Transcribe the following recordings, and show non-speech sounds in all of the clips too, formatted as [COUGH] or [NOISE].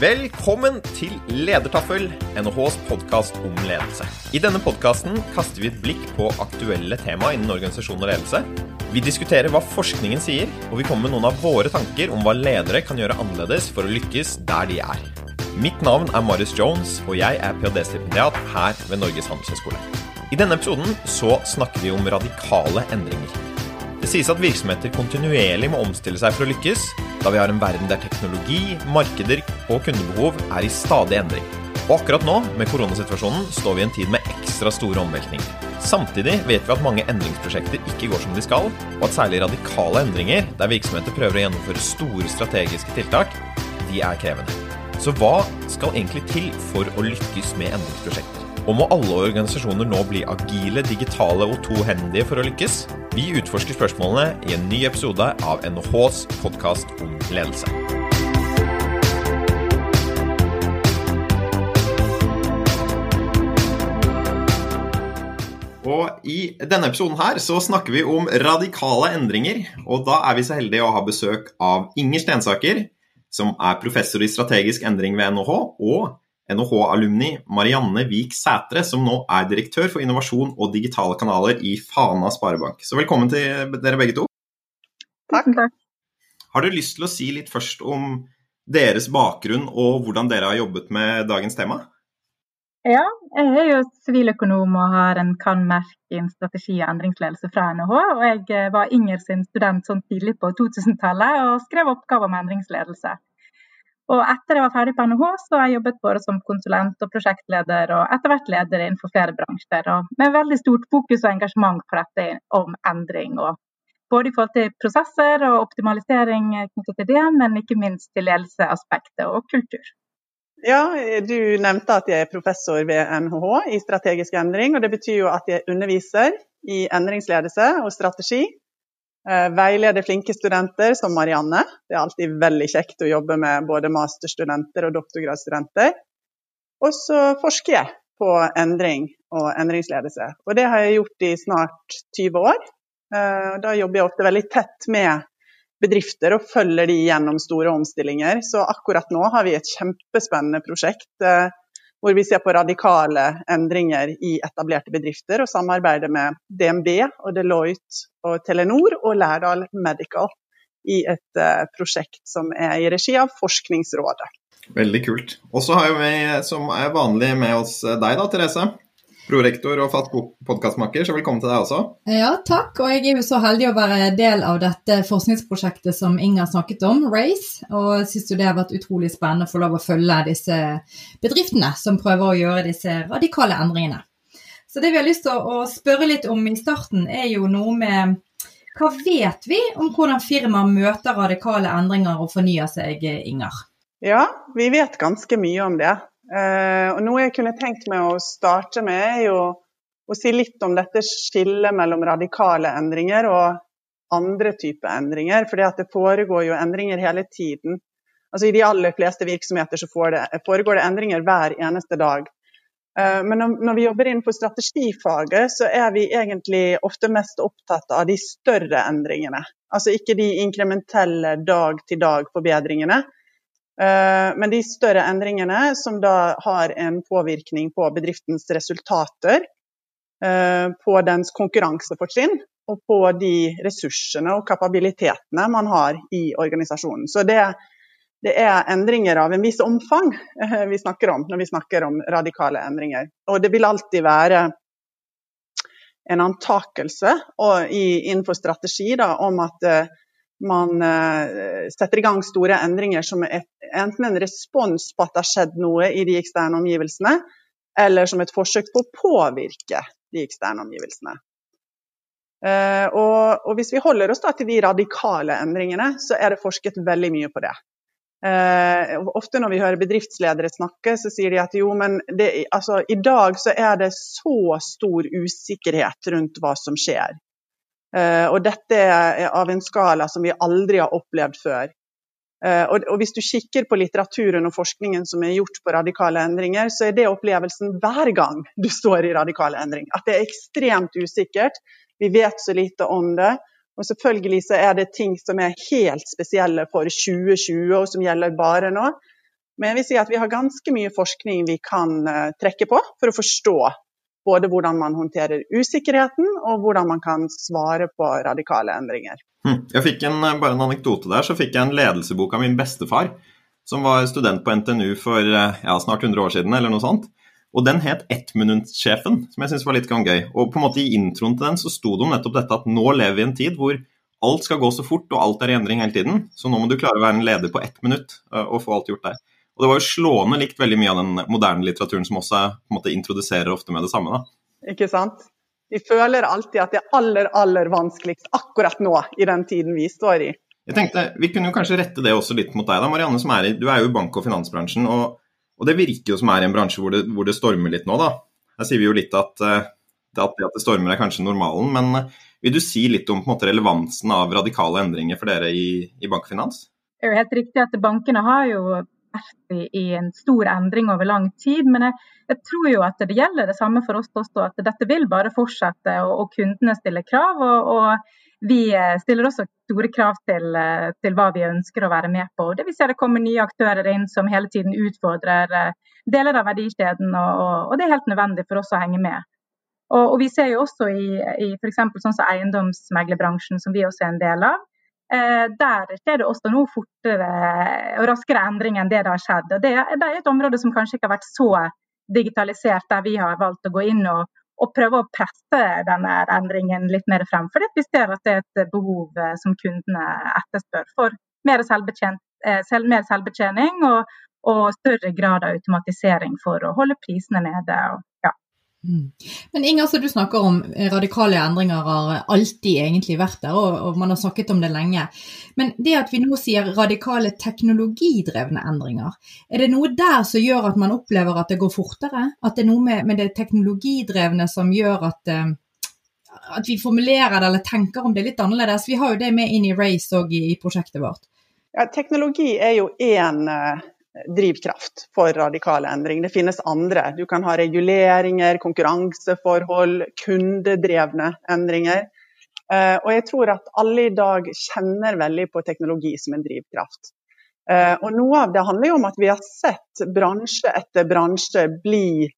Velkommen til Ledertaffel, NHHs podkast om ledelse. I denne podkasten kaster vi et blikk på aktuelle tema innen organisasjon og ledelse. Vi diskuterer hva forskningen sier, og vi kommer med noen av våre tanker om hva ledere kan gjøre annerledes for å lykkes der de er. Mitt navn er Marius Jones, og jeg er ph.d.-stipendiat her ved Norges handelshøyskole. I denne episoden så snakker vi om radikale endringer. Sies at virksomheter kontinuerlig må omstille seg for å lykkes, da vi har en verden der teknologi, markeder og kundebehov er i stadig endring. Og akkurat nå, med koronasituasjonen, står vi i en tid med ekstra store omveltninger. Samtidig vet vi at mange endringsprosjekter ikke går som de skal, og at særlig radikale endringer, der virksomheter prøver å gjennomføre store strategiske tiltak, de er krevende. Så hva skal egentlig til for å lykkes med endringsprosjekter? Og må alle organisasjoner nå bli agile, digitale og tohendige for å lykkes? Vi utforsker spørsmålene i en ny episode av NHHs podkast om ledelse. Og I denne episoden her så snakker vi om radikale endringer. Og da er vi så heldige å ha besøk av Inger Stensaker, som er professor i strategisk endring ved NHH, og NHH-alumni Marianne Vik Sætre, som nå er direktør for innovasjon og digitale kanaler i Fana Sparebank. Så velkommen til dere begge to. Takk. Har dere lyst til å si litt først om deres bakgrunn og hvordan dere har jobbet med dagens tema? Ja, jeg er jo siviløkonom og har en kan-merk i strategi og endringsledelse fra NHH. Og jeg var Inger sin student sånn tidlig på 2000-tallet og skrev oppgaver om endringsledelse. Og etter jeg var ferdig på NHH, så har jeg jobbet både som konsulent og prosjektleder, og etter hvert leder innenfor flere bransjer. Og med veldig stort fokus og engasjement på dette om endring. Og både i forhold til prosesser og optimalisering knyttet til det, men ikke minst til ledelseaspektet og kultur. Ja, Du nevnte at jeg er professor ved NHH i strategisk endring. og Det betyr jo at jeg underviser i endringsledelse og strategi veileder flinke studenter som Marianne. Det er alltid veldig kjekt å jobbe med både masterstudenter og doktorgradsstudenter. Og så forsker jeg på endring og endringsledelse. Og det har jeg gjort i snart 20 år. Eh, da jobber jeg ofte veldig tett med bedrifter og følger de gjennom store omstillinger. Så akkurat nå har vi et kjempespennende prosjekt eh, hvor vi ser på radikale endringer i etablerte bedrifter, og samarbeider med DNB og Deloitte og Telenor og Lærdal Medical i et uh, prosjekt som er i regi av Forskningsrådet. Veldig kult. Og så har vi, som er vanlig, med oss deg da, Therese prorektor og fast podkastmaker, så velkommen til deg også. Ja, takk. Og jeg er jo så heldig å være del av dette forskningsprosjektet som Inger snakket om, Race. Og syns jo det har vært utrolig spennende å få lov å følge disse bedriftene som prøver å gjøre disse radikale endringene. Så det vi har lyst til å spørre litt om i starten, er jo noe med hva vet vi om hvordan firmaer møter radikale endringer og fornyer seg, Inger? Ja, vi vet ganske mye om det. Uh, og Noe jeg kunne tenkt meg å starte med, er jo å si litt om dette skillet mellom radikale endringer og andre typer endringer. For det foregår jo endringer hele tiden. Altså I de aller fleste virksomheter så foregår det endringer hver eneste dag. Uh, men når, vi jobber innenfor strategifaget, så er vi egentlig ofte mest opptatt av de større endringene. Altså ikke de inkrementelle dag-til-dag-forbedringene, Eh, men de større endringene som da har en påvirkning på bedriftens resultater, eh, på dens konkurransefortrinn og på de ressursene og kapabilitetene man har i organisasjonen. Så det, det er endringer av en viss omfang eh, vi snakker om når vi snakker om radikale endringer. Og det vil alltid være en antakelse innenfor strategi da, om at man eh, setter i gang store endringer som er enten en respons på at det har skjedd noe i de eksterne omgivelsene, eller som et forsøk på å påvirke de eksterne omgivelsene. Eh, og, og hvis vi holder oss til de radikale endringene, så er det forsket veldig mye på det. Uh, ofte når vi hører bedriftsledere snakke, så sier de at jo, men det, altså, i dag så er det så stor usikkerhet rundt hva som skjer. Eh, og dette er av en skala som vi aldri har opplevd før. Eh, og, hvis du kikker på litteraturen og forskningen som er gjort på radikale endringer, så er det opplevelsen hver gang du står i radikale endring. At det er ekstremt usikkert. Vi vet så lite om det. Og selvfølgelig så er det ting som er helt spesielle for 2020, og som gjelder bare nå. Men jeg vil si at vi har ganske mye forskning vi kan uh, trekke på for å forstå både hvordan man håndterer usikkerheten, og hvordan man kan svare på radikale endringer. Hm. Jeg fikk en, eh, bare en anekdote der, så fikk jeg en ledelsebok av min bestefar, som var student på NTNU for ja, snart 100 år siden, eller noe sånt. Og den het Ettminuttsjefen, som jeg syns var litt gøy. Og på en måte i introen til den så sto det om nettopp dette at nå lever vi i en tid hvor alt skal gå så fort, og alt er i endring hele tiden. Så nå må du klare å være en leder på ett minutt eh, og få alt gjort der. Og det var jo slående likt veldig mye av den moderne litteraturen som også på en måte introduserer ofte med det samme. da. Ikke sant? Vi føler alltid at det er aller, aller vanskeligst akkurat nå, i den tiden vi står i. Jeg tenkte, Vi kunne jo kanskje rette det også litt mot deg, da, Marianne. som er i, Du er jo i bank- og finansbransjen. og og det virker jo som er i en bransje hvor det, hvor det stormer litt nå, da. Her sier vi jo litt at, eh, at det at det stormer er kanskje normalen, men eh, vil du si litt om måte, relevansen av radikale endringer for dere i, i bankfinans? Det er jo helt riktig at bankene har jo vært i, i en stor endring over lang tid. Men jeg, jeg, tror jo at det gjelder det samme for oss også, at dette vil bare fortsette. Og, og kundene stiller krav. og, og vi eh, stiller også store krav til, eh, til, hva vi ønsker å være med på. Det vil si at det kommer nye aktører inn som hele tiden utfordrer eh, deler av verdikjeden. Og, og det er helt nødvendig for oss å henge med. Og, vi ser jo også i, i f.eks. sånn som eiendomsmeglerbransjen, som vi også er en del av. Eh, der skjer det også nå fortere og raskere endring enn det det har skjedd. Og det, det er et område som kanskje ikke har vært så digitalisert, der vi har valgt å gå inn og, og prøve å presse denne endringen litt mer frem. For vi ser at det er et behov eh, som kundene etterspør for mer, selv, mer selvbetjening og, og, større grad av automatisering for å holde prisene nede. Og, ja. Mm. Men Inger, så du snakker om radikale endringer har alltid egentlig vært der, og, og, man har snakket om det lenge. Men det at vi nå sier radikale teknologidrevne endringer, er det noe der som gjør at man opplever at det går fortere? At det er noe med, med det teknologidrevne som gjør at, uh, at vi formulerer det eller tenker om det litt annerledes? Vi har jo det med inn i Race og i, i prosjektet vårt. Ja, teknologi er jo én drivkraft for radikale endringer. Det finnes andre. Du kan ha reguleringer, konkurranseforhold, kundedrevne endringer. Eh, og jeg tror at alle i dag kjenner veldig på teknologi som en drivkraft. Eh, og noe av det handler jo om at vi har sett bransje etter bransje bli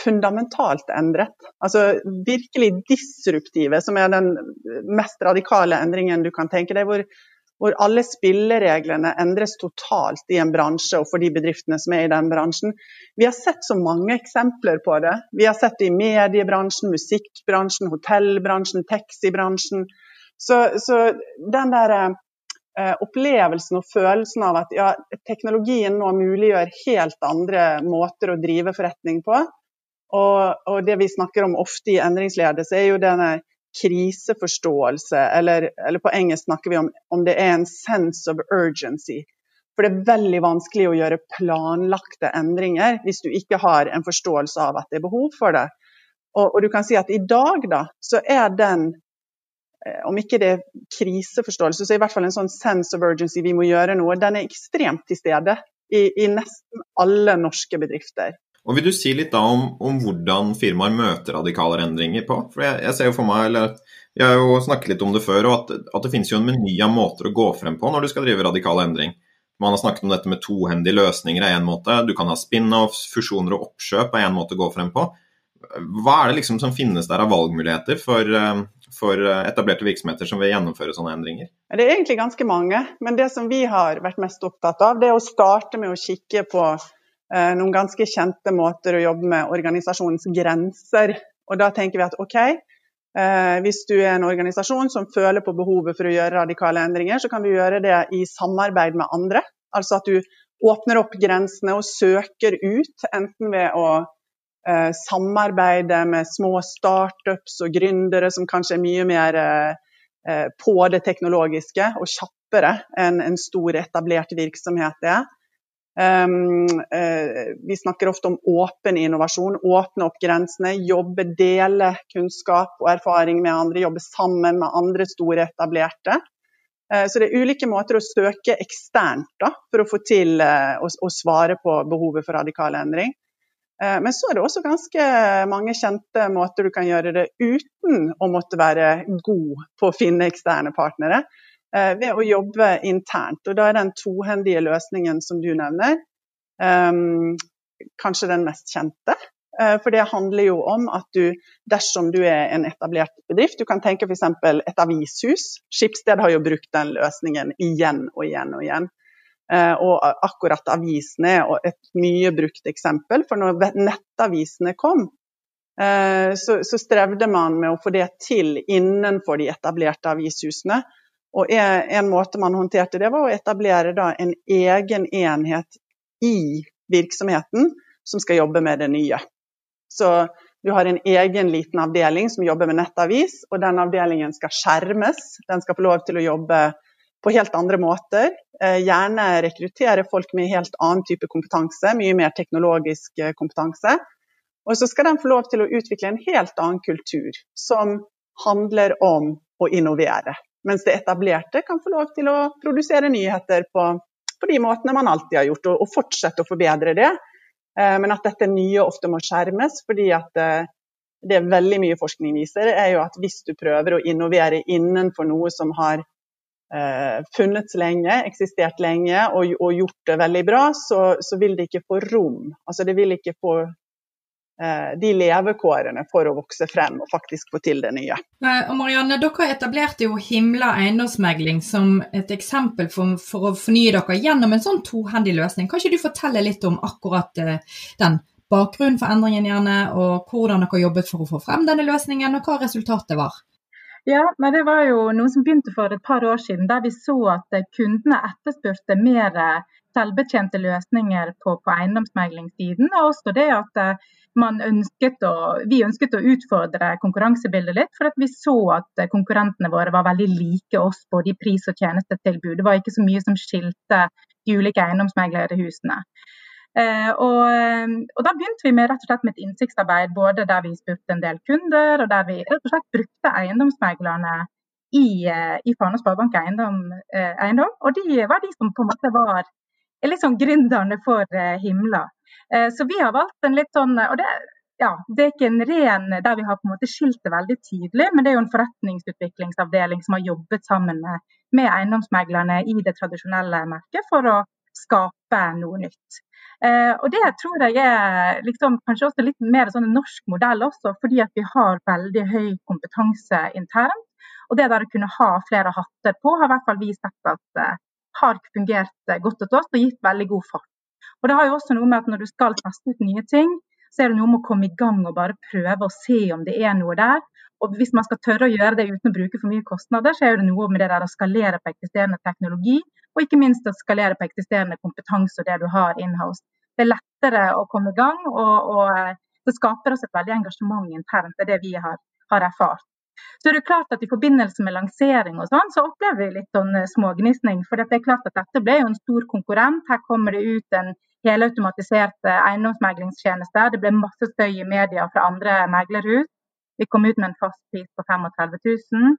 fundamentalt endret. Altså virkelig disruptive, som er den mest radikale endringen du kan tenke deg. hvor hvor alle spillereglene endres totalt i en bransje og for de bedriftene som er i den bransjen. Vi har sett så mange eksempler på det. Vi har sett det i mediebransjen, musikkbransjen, hotellbransjen, taxibransjen. Så, så den der eh, opplevelsen og følelsen av at ja, teknologien nå muliggjør helt andre måter å drive forretning på. Og, og det vi snakker om ofte i endringsledelse, er jo denne kriseforståelse, eller, eller, på engelsk snakker vi om om det er en sense of urgency. For det er veldig vanskelig å gjøre planlagte endringer hvis du ikke har en forståelse av at det er behov for det. Og, og du kan si at i dag, da, så er den eh, om ikke det er kriseforståelse, så er det i hvert fall en sånn sense of urgency, vi må gjøre noe. Den er ekstremt til stede i, i nesten alle norske bedrifter. Og Vil du si litt da om, om hvordan firmaer møter radikale endringer på? For jeg, jeg, ser jo for meg, eller jeg har jo snakket litt om det før, og at, at det finnes jo en meny av måter å gå frem på når du skal drive radikal endring. Man har snakket om dette med tohendige løsninger er én måte. Du kan ha spin-offs, fusjoner og oppkjøp er én måte å gå frem på. Hva er det liksom som finnes der av valgmuligheter for, eh, for etablerte virksomheter som vil gjennomføre sånne endringer? Det er egentlig ganske mange, men det som vi har vært mest opptatt av, det er å starte med å kikke på Eh, noen ganske kjente måter å jobbe med organisasjonens grenser. Og da tenker vi at OK, eh, hvis du er en organisasjon som føler på behovet for å gjøre radikale endringer, så kan du gjøre det i samarbeid med andre. Altså at du åpner opp grensene og søker ut, enten ved å eh, samarbeide med små startups og gründere som kanskje er mye mer på det teknologiske og kjappere enn en stor, etablert virksomhet er. Um, uh, vi snakker ofte om åpen innovasjon. Åpne opp grensene, jobbe, dele kunnskap og erfaring med andre. Jobbe sammen med andre store etablerte. Uh, så det er ulike måter å søke eksternt da, for å få til å, å, svare på behovet for radikal endring. Men så er det også ganske mange kjente måter du kan gjøre det uten å måtte være god på å finne eksterne partnere. Eh, ved å jobbe internt. Og da er den tohendige løsningen som du nevner, Um, kanskje den mest kjente. Uh, for det handler jo om at du, dersom du er en etablert bedrift Du kan tenke f.eks. et avishus. Skipsted har jo brukt den løsningen igjen og igjen og igjen. Og akkurat avisene er et mye brukt eksempel. For når nettavisene kom, så, så strevde man med å få det til innenfor de etablerte avishusene. Og en, måte man håndterte det, var å etablere en egen enhet i virksomheten som skal jobbe med det nye. Så du har en egen liten avdeling som jobber med nettavis, og den avdelingen skal skjermes. Den skal få lov til å jobbe på helt andre måter. Eh, gjerne rekruttere folk med helt annen type kompetanse, mye mer teknologisk eh, kompetanse. Og så skal den få lov til å utvikle en helt annen kultur, som handler om å innovere. Mens det etablerte kan få lov til å produsere nyheter på på de måtene man alltid har gjort, og, og fortsette å forbedre det. Eh, men at dette nye ofte må skjermes, fordi at eh, det veldig mye forskning viser, er jo at hvis du prøver å innovere innenfor noe som har eh, funnets lenge, eksistert lenge og, og, gjort det veldig bra, så, så, vil det ikke få rom. Altså det vil ikke få de levekårene for å vokse frem og faktisk få til det nye. Eh, og Marianne, Dere etablerte jo Himla eiendomsmegling som et eksempel for, for, å fornye dere gjennom en sånn tohendig løsning. Kan ikke du fortelle litt om akkurat eh, den bakgrunnen for endringen, gjerne, og hvordan dere jobbet for å få frem denne løsningen, og hva resultatet var? Ja, men Det var jo noe som begynte for et par år siden, der vi så at kundene etterspurte mer selvbetjente løsninger på, på eiendomsmeglingssiden. Og også det at ønsket å, vi ønsket å utfordre konkurransebildet litt, for vi så at konkurrentene våre var veldig like oss både i pris- og tjenestetilbud. Det var ikke så mye som skilte de ulike eiendomsmeglerhusene. Eh, og, og, Da begynte vi med, rett og slett med et innsiktsarbeid både der vi spurte en del kunder, og der vi rett og slett brukte eiendomsmeglerne i, eh, i Fana Sparebank eiendom, eh, eiendom, Og de var de som på en måte var liksom gründerne for eh, Himla. Eh, så vi har valgt en litt sånn og det, ja, det er ikke en ren der vi har på en måte skilt det veldig tydelig, men det er jo en forretningsutviklingsavdeling som har jobbet sammen med, med eiendomsmeglerne i det tradisjonelle merket for å skape noe nytt. Eh, og Det tror jeg er liksom, kanskje også litt mer sånn en norsk modell også, fordi at vi har veldig høy kompetanse internt. Og det der å kunne ha flere hatter på, har i hvert fall vi sett at eh, har fungert godt hos oss og gitt veldig god fart. Og det har jo også noe med at Når du skal teste ut nye ting, så er det noe med å komme i gang og bare prøve å se om det er noe der. Og Hvis man skal tørre å gjøre det uten å bruke for mye kostnader, så er det noe med det der å skalere på eksisterende teknologi, og ikke minst å skalere på eksisterende kompetanse og det du har in-house. Det er lettere å komme i gang, og, og eh, det skaper også et veldig engasjement internt. Det er det vi har, har erfart. Så er det klart at I forbindelse med lansering og sånn, så opplever vi litt sånn eh, smågnisning. For det er klart at dette ble jo en stor konkurrent. Her kommer det ut en helautomatisert eiendomsmeglingstjenester. Det ble masse støy i media fra andre meglerhus. Vi kom ut med en fast pris på 35 000,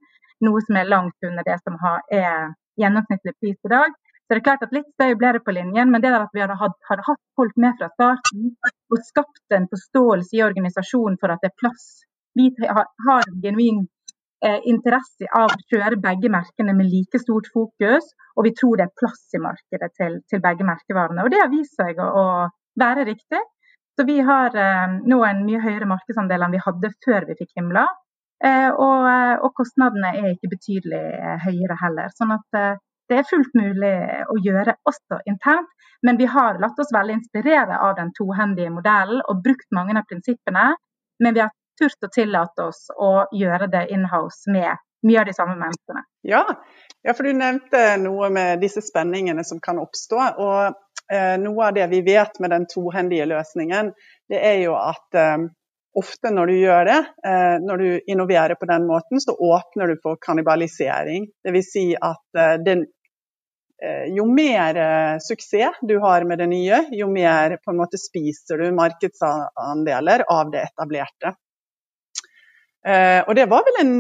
noe som er langt under det som er gjennomsnittlig pris i dag. Så det er klart at Litt støy ble det på linjen, men det der at vi hadde, hadde hatt folk med fra starten og skapt en forståelse i organisasjonen for at det er plass vi har en genuin interesse av å kjøre begge merkene med like stort fokus, og vi tror det er plass i markedet til, til begge merkevarene. Og Det har vist seg å, være riktig. Så Vi har eh, nå en mye høyere markedsandel enn vi hadde før vi fikk Himla. Eh, og, eh, og, kostnadene er ikke betydelig eh, høyere heller. Sånn at eh, det er fullt mulig å gjøre også internt. Men vi har latt oss veldig inspirere av den tohendige modellen og brukt mange av prinsippene. Men vi har turt å tillate oss å gjøre det inhouse med mye av de samme menneskene. Ja, ja for du nevnte noe med disse spenningene som kan oppstå. og eh, Noe av det vi vet med den tohendige løsningen, det er jo at eh, ofte når du gjør det, eh, når du innoverer på den måten, så åpner du for kannibalisering. Dvs. Si at eh, den, eh, jo mer eh, suksess du har med det nye, jo mer på en måte spiser du markedsandeler av det etablerte. Eh, og det var, en,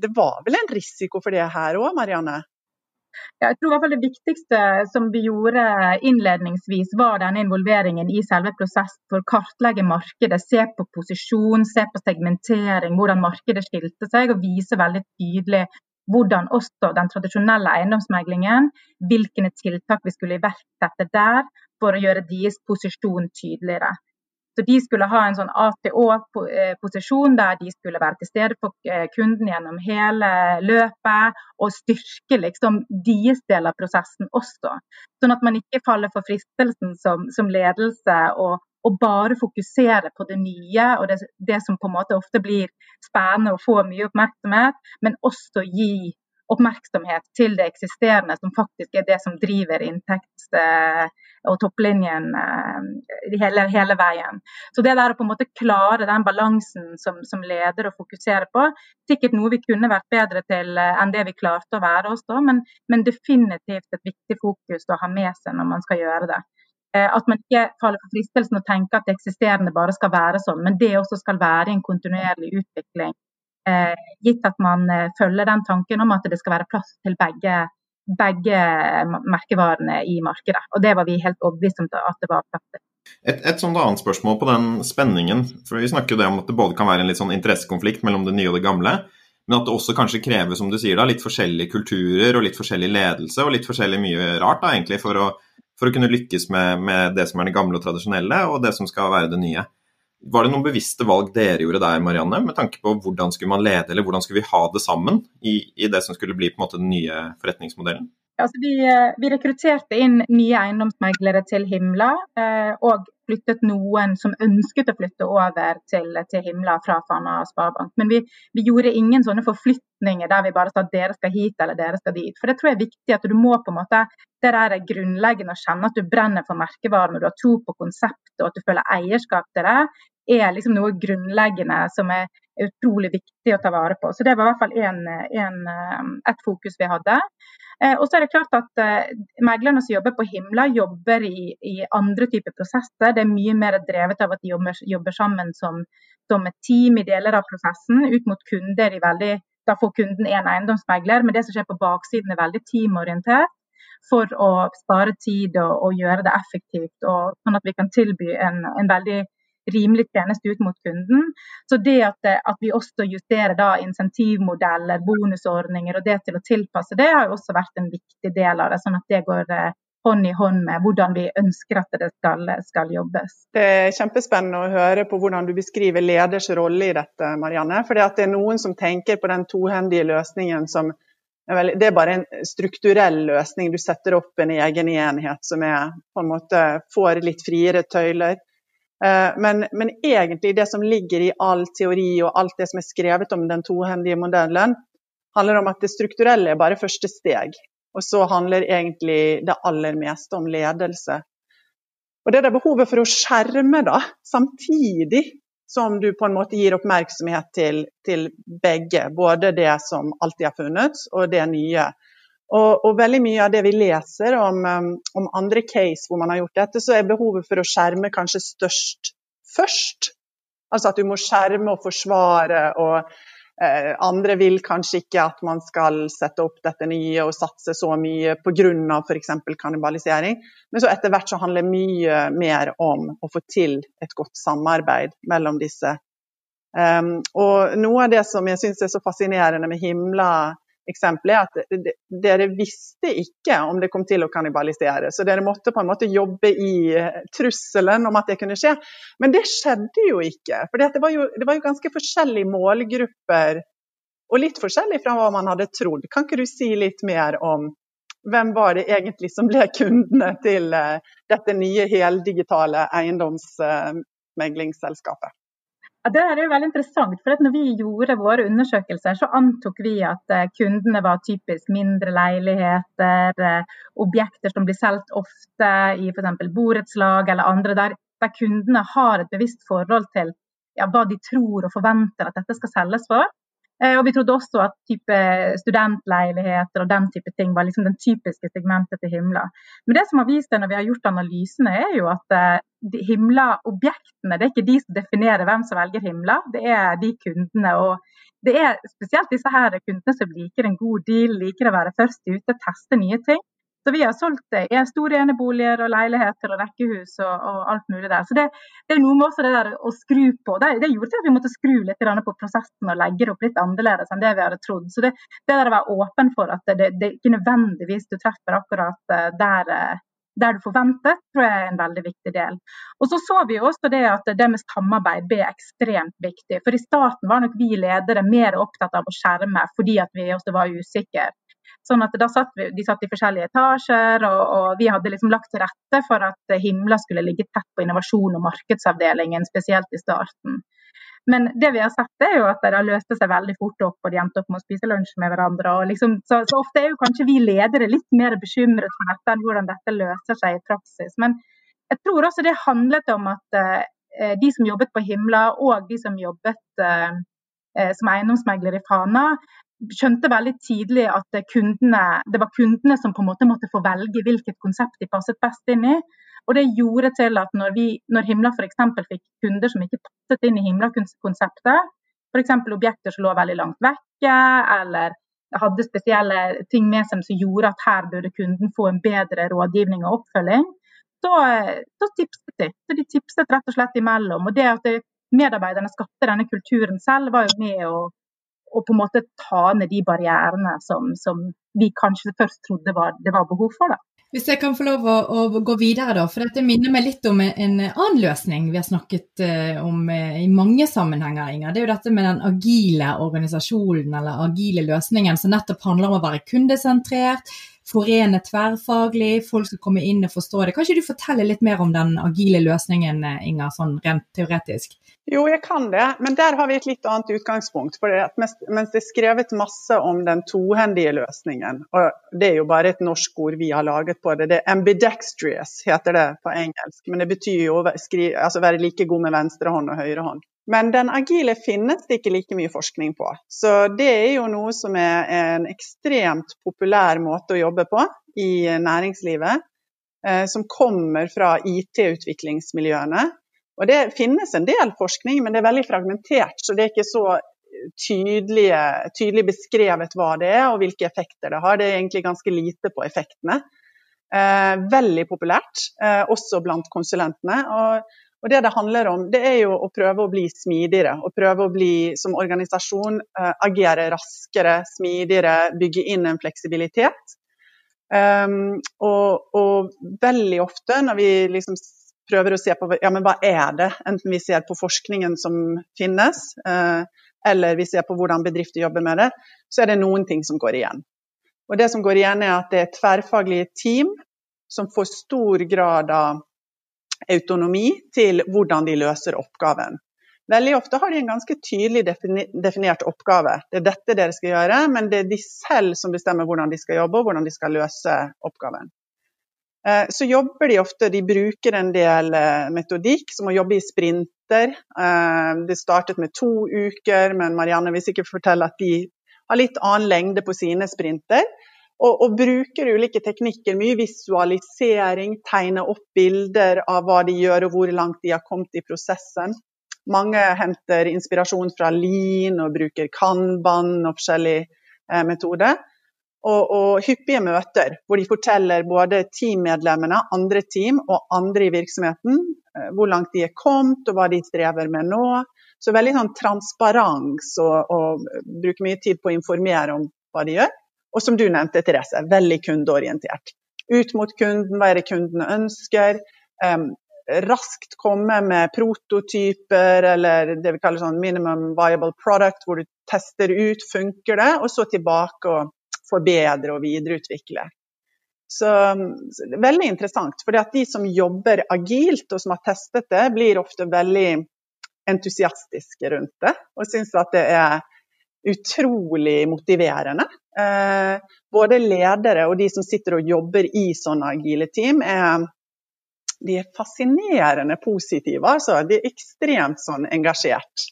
det var, vel en, risiko for det her òg, Marianne? Jeg tror i hvert fall Det viktigste som vi gjorde innledningsvis, var denne involveringen i selve prosessen for å kartlegge markedet. Se på posisjon, se på segmentering, hvordan markedet skilte seg, og vise veldig tydelig hvordan også den tradisjonelle eiendomsmeglingen, hvilke tiltak vi skulle iverksette der, for å gjøre deres posisjon tydeligere. Så De skulle ha en sånn ATO-posisjon der de skulle være til stede for eh, kunden gjennom hele løpet, og styrke liksom deres del av prosessen også. Sånn at man ikke faller for fristelsen som, som ledelse og, og, bare fokusere på det nye og det, det, som på en måte ofte blir spennende og får mye oppmerksomhet, men også gi oppmerksomhet til det eksisterende, som faktisk er det som driver inntekts- og topplinjen eh, hele, hele, veien. Så det der å på en måte klare den balansen som, som leder å fokusere på, sikkert noe vi kunne vært bedre til eh, enn det vi klarte å være også, men, men definitivt et viktig fokus å ha med seg når man skal gjøre det. Eh, at man ikke faller for fristelsen og tenker at det eksisterende bare skal være sånn, men det også skal være en kontinuerlig utvikling Eh, gitt at man eh, følger den tanken om at det skal være plass til begge, begge merkevarene i markedet. Og Det var vi helt overbevist om at det var plass til. Et, et sånt annet spørsmål på den spenningen. for Vi snakker jo det om at det både kan være en litt sånn interessekonflikt mellom det nye og det gamle, men at det også kanskje krever som du sier da, litt forskjellige kulturer og litt forskjellig ledelse og litt forskjellig mye rart da, egentlig for å, for å kunne lykkes med, med, det som er det gamle og tradisjonelle, og det som skal være det nye. Var det noen bevisste valg dere gjorde der, Marianne, med tanke på hvordan skulle man lede, eller hvordan skulle vi ha det sammen i, i det som skulle bli på en måte den nye forretningsmodellen? Altså, vi, eh, vi, rekrutterte inn nye eiendomsmeglere til Himla, eh, og flyttet noen som ønsket å flytte over til, til Himla fra Fana Sparebank. Men vi, vi, gjorde ingen sånne forflytninger der vi bare sa at dere skal hit eller dere skal dit. For det tror jeg er viktig at du må på en måte, det der er grunnleggende å kjenne at du brenner for merkevaren og du har tro på konseptet og at du føler eierskap til det, er liksom noe grunnleggende som er utrolig viktig å ta vare på. Så det var i hvert fall en, en, eh, et fokus vi hadde. Eh, og så er det klart at eh, Meglerne som jobber på Himla, jobber i, i, andre typer prosesser. Det er mye mer drevet av at de jobber, jobber sammen som, som, et team i deler av prosessen. Ut mot kunder i veldig, Da får kunden én eiendomsmegler, men det som skjer på baksiden er veldig teamorientert. For å spare tid og, og gjøre det effektivt, og sånn at vi kan tilby en, en veldig rimelig tjeneste ut mot kunden. Så det at, at vi også justerer da insentivmodeller, bonusordninger og det til å tilpasse det, har jo også vært en viktig del av det. Sånn at det går eh, hånd i hånd med hvordan vi ønsker at det skal, skal, jobbes. Det er kjempespennende å høre på hvordan du beskriver leders rolle i dette, Marianne. For det er noen som tenker på den tohendige løsningen som det er bare en strukturell løsning. Du setter opp en egen enhet som er, på en måte får litt friere tøyler. Eh, men, men, egentlig det som ligger i all teori og alt det som er skrevet om den tohendige modellen, handler om at det strukturelle er bare første steg. Og så handler egentlig det aller meste om ledelse. Og det er det behovet for å skjerme, da, samtidig som du på en måte gir oppmerksomhet til, til begge. Både det som alltid har funnet, og det nye. Og, og, veldig mye av det vi leser om, um, om, andre case hvor man har gjort dette, så er behovet for å skjerme kanskje størst først. Altså at du må skjerme og forsvare, og eh, andre vil kanskje ikke at man skal sette opp dette nye og satse så mye pga. f.eks. kannibalisering. Men så etter hvert så handler det mye mer om å få til et godt samarbeid mellom disse. Um, og noe av det som jeg syns er så fascinerende med Himla eksempelet er at dere visste ikke om det kom til å kannibalisere. Så dere måtte på en måte jobbe i eh, trusselen om at det kunne skje. Men det skjedde jo ikke. For det det var jo ganske forskjellige målgrupper. Og litt forskjellig fra hva man hadde trodd. Kan ikke du si litt mer om hvem var det egentlig som ble kundene til eh, dette nye heldigitale eiendomsmeglingsselskapet? Ja, det er jo veldig interessant. for når vi gjorde våre undersøkelser, så antok vi at eh, kundene var typisk mindre leiligheter, eh, objekter som blir solgt ofte i f.eks. borettslag eller andre, der, der, kundene har et bevisst forhold til ja, hva de tror og forventer at dette skal selges for. Eh, og Vi trodde også at studentleiligheter og den type ting var liksom den typiske segmentet til Himla. Men det som har vist seg når vi har gjort analysene, er jo at eh, Himla-objektene det er ikke de som definerer hvem som velger Himla, det er de kundene. og det er spesielt disse her kundene som liker en god deal, liker å være først ute, teste nye ting. Så vi har solgt eh, store eneboliger og leiligheter og rekkehus og, og alt mulig der. Så det, det, er noe med også det der å skru på. Det, det gjorde at vi måtte skru litt på prosessen og legge det opp litt annerledes enn det vi hadde trodd. Så det, det der å være åpen for at det, det ikke nødvendigvis du treffer akkurat eh, der, eh, der du forventer, tror jeg er en veldig viktig del. Og så så vi også det at det med samarbeid ble ekstremt viktig. For i starten var nok vi ledere mer opptatt av å skjerme fordi at vi også var usikre. Sånn at da satt vi, De satt i forskjellige etasjer, og, og, vi hadde liksom lagt til rette for at Himla skulle ligge tett på innovasjon og markedsavdelingen, spesielt i starten. Men det vi har sett er jo at det har løst seg veldig fort opp, og de endte opp med å spise lunsj med hverandre. Liksom, så, så, ofte er jo kanskje vi ledere litt mer bekymret for dette enn hvordan dette løser seg i praksis. Men jeg tror også det handlet om at eh, de som jobbet på Himla, og de som jobbet eh, eh som eiendomsmegler i Fana, skjønte veldig tidlig at kundene, det var kundene som på en måte måtte få velge hvilket konsept de passet best inn i. Og Det gjorde til at når, vi, når Himla f.eks. fikk kunder som ikke passet inn i Himla-konseptet, f.eks. objekter som lå veldig langt vekke, eller hadde spesielle ting med seg som gjorde at her burde kunden få en bedre rådgivning og oppfølging, så, så tipset de. Så de tipset rett og slett imellom. Og det at medarbeiderne skapte denne kulturen selv, var jo med å og på en måte ta ned de barrierene som, som vi kanskje først trodde var, det var behov for. Da. Hvis jeg kan få lov å, å, gå videre, da. For dette minner meg litt om en annen løsning vi har snakket uh, om uh, i mange sammenhenger, Inger. Det er jo dette med den agile organisasjonen eller agile løsningen som nettopp handler om å være kundesentrert, forene tverrfaglig, folk skal komme inn og forstå det. Kan ikke du fortelle litt mer om den agile løsningen, Inga, Inger, sånn rent teoretisk? Jo, jeg kan det, men der har vi et litt annet utgangspunkt. for Mens det er skrevet masse om den tohendige løsningen, og det er jo bare et norsk ord vi har laget på det, det er ambidextrous heter det på engelsk, men det betyr jo å altså være like god med venstre hånd og høyre hånd. Men den agile finnes det ikke like mye forskning på. Så det er jo noe som er en ekstremt populær måte å jobbe på i næringslivet. Eh, som kommer fra IT-utviklingsmiljøene. Og Det finnes en del forskning, men det er veldig fragmentert. Så det er ikke så tydelige, tydelig beskrevet hva det er og hvilke effekter det har. Det er egentlig ganske lite på effektene. Eh, veldig populært, eh, også blant konsulentene. Og, og, det det handler om, det er jo å prøve å bli smidigere. Å prøve å bli som organisasjon eh, agere raskere, smidigere, bygge inn en fleksibilitet. Um, og, og, veldig ofte når vi liksom prøver å se på ja, men hva er det, enten vi ser på forskningen som finnes, uh, eller vi ser på hvordan bedrifter jobber med det, så er det noen ting som går igjen. Og Det som går igjen, er at det er tverrfaglige team som får stor grad av autonomi til hvordan de løser oppgaven. Veldig ofte har de en ganske tydelig definert oppgave. Det er dette dere skal gjøre, men det er de selv som bestemmer hvordan de skal jobbe og hvordan de skal løse oppgaven. Eh, så jobber de ofte, de bruker en del eh, metodikk, som å jobbe i sprinter. Eh, det startet med to uker, men Marianne vil sikkert fortelle at de har litt annen lengde på sine sprinter. Og, og, bruker ulike teknikker, mye visualisering, tegne opp bilder av hva de gjør og hvor langt de har kommet i prosessen. Mange henter inspirasjon fra Lean og bruker Kanban og forskjellige eh, metoder og, og, hyppige møter hvor de forteller både teammedlemmene, andre team og andre i virksomheten eh, hvor langt de er kommet og hva de strever med nå. Så veldig sånn transparens og, og bruker mye tid på å informere om hva de gjør. Og som du nevnte, Therese, veldig kundeorientert. Ut mot kunden, hva er det kunden ønsker? Um, raskt komme med prototyper eller det vi kaller sånn minimum viable product, hvor du tester ut funker det, og så tilbake og forbedre og videreutvikle. Så det er veldig interessant. For de som jobber agilt og som har testet det, blir ofte veldig entusiastiske rundt det og syns at det er utrolig motiverende. Eh, både ledere og de som sitter og jobber i sånne agile team, er, de er fascinerende positive. Altså. De er ekstremt sånn engasjert.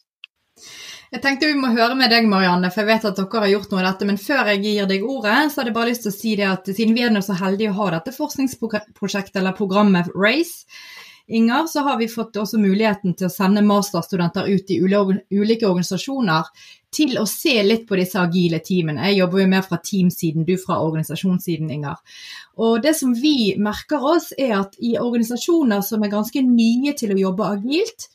Jeg tenkte vi må høre med deg, Marianne, for jeg vet at dere har gjort noe av dette. Men før jeg gir deg ordet, så hadde jeg bare lyst til å si det at siden vi er så heldige å ha dette forskningsprosjektet eller programmet RACE, Inger, så har vi fått også muligheten til å sende masterstudenter ut i ulike organisasjoner til å se litt på disse agile teamene. Jeg jobber jo mer fra teamsiden, du fra organisasjonssiden, Inger. Og det som vi merker oss, er at i organisasjoner som er ganske nye til å jobbe agilt,